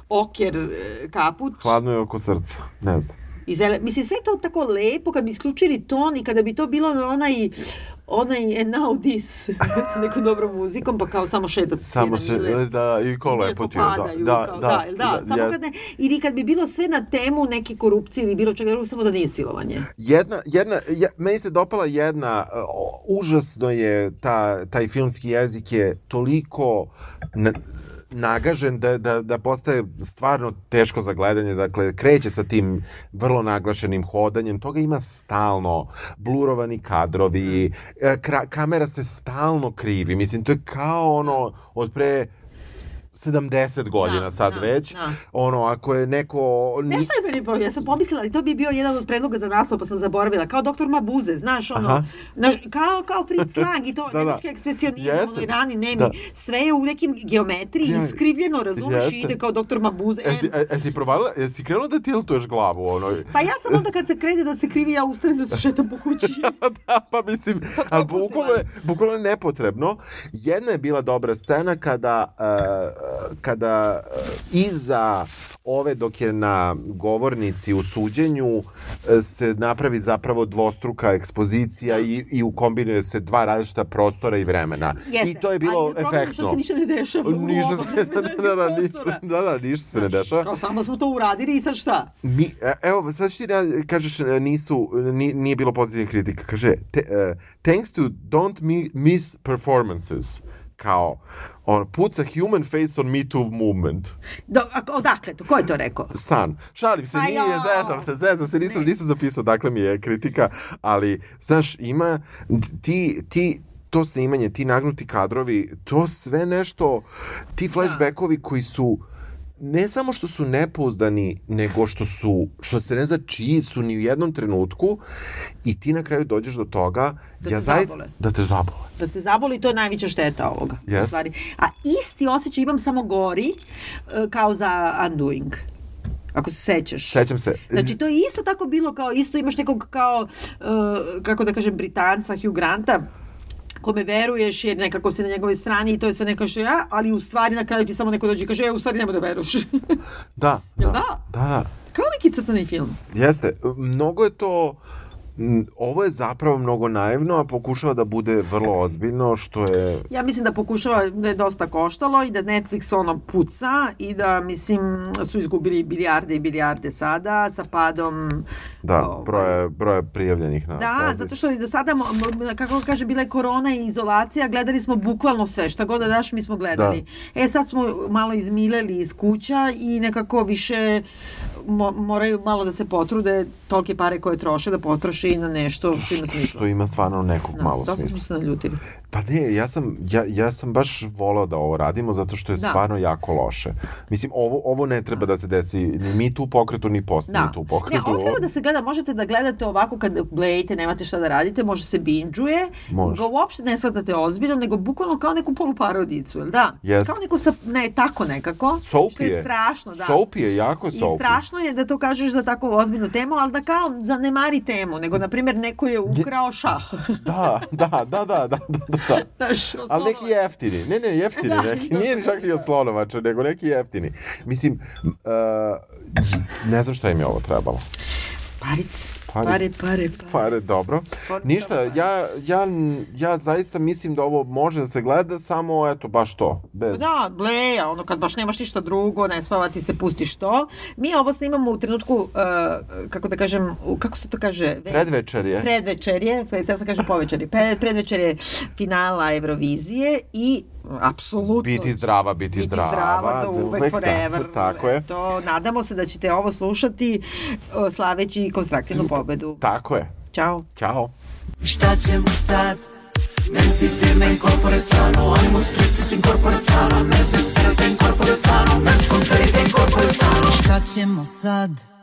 oker e, kaput.
Hladno je oko srca. Ne znam.
I zele, mislim, sve je to tako lepo kad bi isključili ton i kada bi to bilo onaj onaj and now this sa nekom dobrom muzikom, pa kao samo šeta se
Samo se,
Mile.
da, i ko
Mile
lepo ti je. Da,
popadaju,
da,
kao,
da,
da, jel da, samo
jest.
kad ne, ili kad bi bilo sve na temu neke korupcije ili bilo čega drugog, samo da nije silovanje.
Jedna, jedna, ja, meni se dopala jedna, uh, o, užasno je ta, taj filmski jezik je toliko na, nagažen da, da, da postaje stvarno teško za gledanje, dakle kreće sa tim vrlo naglašenim hodanjem, toga ima stalno, blurovani kadrovi, e, kra, kamera se stalno krivi, mislim to je kao ono od pre 70 godina
Da,
sad
da,
već,
da.
ono ako je neko... ni-
Nešto je meni ja sam pomislila, ali to bi bio jedan od predloga za naslov, pa sam zaboravila, kao doktor Mabuze, znaš, ono,
Aha.
znaš, kao, kao Fritz Lang i to,
Da, da.
nemački ekspresionizam,
Jeste.
ono, i rani, nemi,
Da.
sve je u nekim geometriji,
Ja,
iskrivljeno, razumeš, i ide kao doktor Mabuze.
Jesi,
em,
e, jesi provalila, jesi krenula da tiltuješ glavu, ono,
Pa ja sam onda kad se krene da se krivi, ja ustanem da se šetam po kući.
da, pa mislim, ali bukvalno je, bukvalno je nepotrebno. Jedna je bila dobra scena kada, uh, kada uh, iza ove dok je na govornici u suđenju uh, se napravi zapravo dvostruka ekspozicija i, i ukombinuje se dva različita prostora i vremena.
Jeste,
I to je bilo
ali
efektno.
Što se ništa ne dešava.
Ništa se, da, da, da, ništa,
prostora.
da, da, ništa se ne dešava.
Kao samo smo to uradili i sad šta?
Mi, e, evo, sad ću ti da kažeš, e, nisu, ni, nije bilo pozitivnih kritika. Kaže, te, uh, thanks to don't mi, miss performances, kao, on, puts a human face on Me Too movement.
Do, a, odakle to? Ko je to rekao?
San. Šalim se,
Pa
nije, zezam se, zezam se, nisam, nisam zapisao dakle mi je kritika, ali, znaš, ima, ti, ti, to snimanje, ti nagnuti kadrovi, to sve nešto, ti flashbackovi koji su ne samo što su nepouzdani, nego što su, što se ne zna čiji su ni u jednom trenutku i ti na kraju dođeš do toga
Da
ja
te
zaista,
zabole.
da te zabole.
Da te zaboli, to je najveća šteta ovoga. u
Jest.
stvari. A isti osjećaj imam samo gori e, kao za Undoing. Ako se sećaš.
Sećam se.
Znači, to je isto tako bilo kao, isto imaš nekog kao, e, kako da kažem, Britanca, Hugh Granta, kome veruješ jer nekako si na njegovoj strani i to je sve neko što ja, ali u stvari na kraju ti samo neko dođe i kaže, e, u stvari nemoj da veruješ.
Da, da,
da?
da, da.
kao neki crtani film.
Jeste, mnogo je to m, ovo je zapravo mnogo naivno, a pokušava da bude vrlo ozbiljno, što je
Ja mislim da pokušava da je dosta koštalo i da Netflix ono puca i da mislim su izgubili bilijarde i bilijarde sada sa padom
da,
ovaj,
broje, broje prijavljenih na
Da,
servis.
zato što i do sada, kako kaže, bila je korona i izolacija, gledali smo bukvalno sve, šta god da daš, mi smo gledali. E, sad smo malo izmileli iz kuća i nekako više mo- moraju malo da se potrude tolike pare koje troše da potroše i na nešto što ima smisla.
što ima stvarno nekog
Da,
malo
dosta
smisla.
smo se naljutili.
Pa ne, ja sam, ja, ja sam baš volao da ovo radimo zato što je
Da.
stvarno jako loše. Mislim, ovo, ovo ne treba da se desi ni mi tu pokretu, ni post
Da.
mi tu
Ne,
pokretu.
ovo treba da se gleda, možete da gledate ovako kad gledate, nemate šta da radite, može se binđuje,
Može.
ga uopšte ne shvatate ozbiljno, nego bukvalno kao neku poluparodicu, jel da?
Jest.
Kao neku sa, ne, tako nekako,
Soapy
što je
je.
strašno, da.
Soapy je, jako je
I
soapy.
Strašno je da to kažeš za takvu ozbiljnu temu, ali da kao zanemari temu, nego, na primjer, neko je ukrao šah.
Da, da, da, da, da, da, da.
Znaš,
Ali neki jeftini. Ne, ne, jeftini
Da,
neki. Nije ni čak ni od slonovača, nego neki jeftini. Mislim, uh, ne znam šta im je ovo trebalo.
Parice.
Pare.
Pare, pare, pare.
Pare, dobro. Ništa, ja, ja, ja zaista mislim da ovo može da se gleda samo, eto, baš to. Bez...
Da, bleja, ono kad baš nemaš ništa drugo, ne spavati se, pustiš to. Mi ovo snimamo u trenutku, uh, kako da kažem, kako se to kaže? Ve-
Predvečerje.
Predvečerje, te sam kažem povečeri, Pe- predvečerje finala Eurovizije i apsolutno
Biti zdrava, biti,
biti zdrava za uvek, forever.
Tako, tako je.
To, nadamo se da ćete ovo slušati uh, slaveći konstruktivnu pobedu.
Tako je.
Ćao.
Ćao.
Šta ćemo sad? Mensi firme incorpore sano, animus tristis incorpore sano, mens desperate incorpore sano, mens conferite incorpore sano. Šta ćemo sad?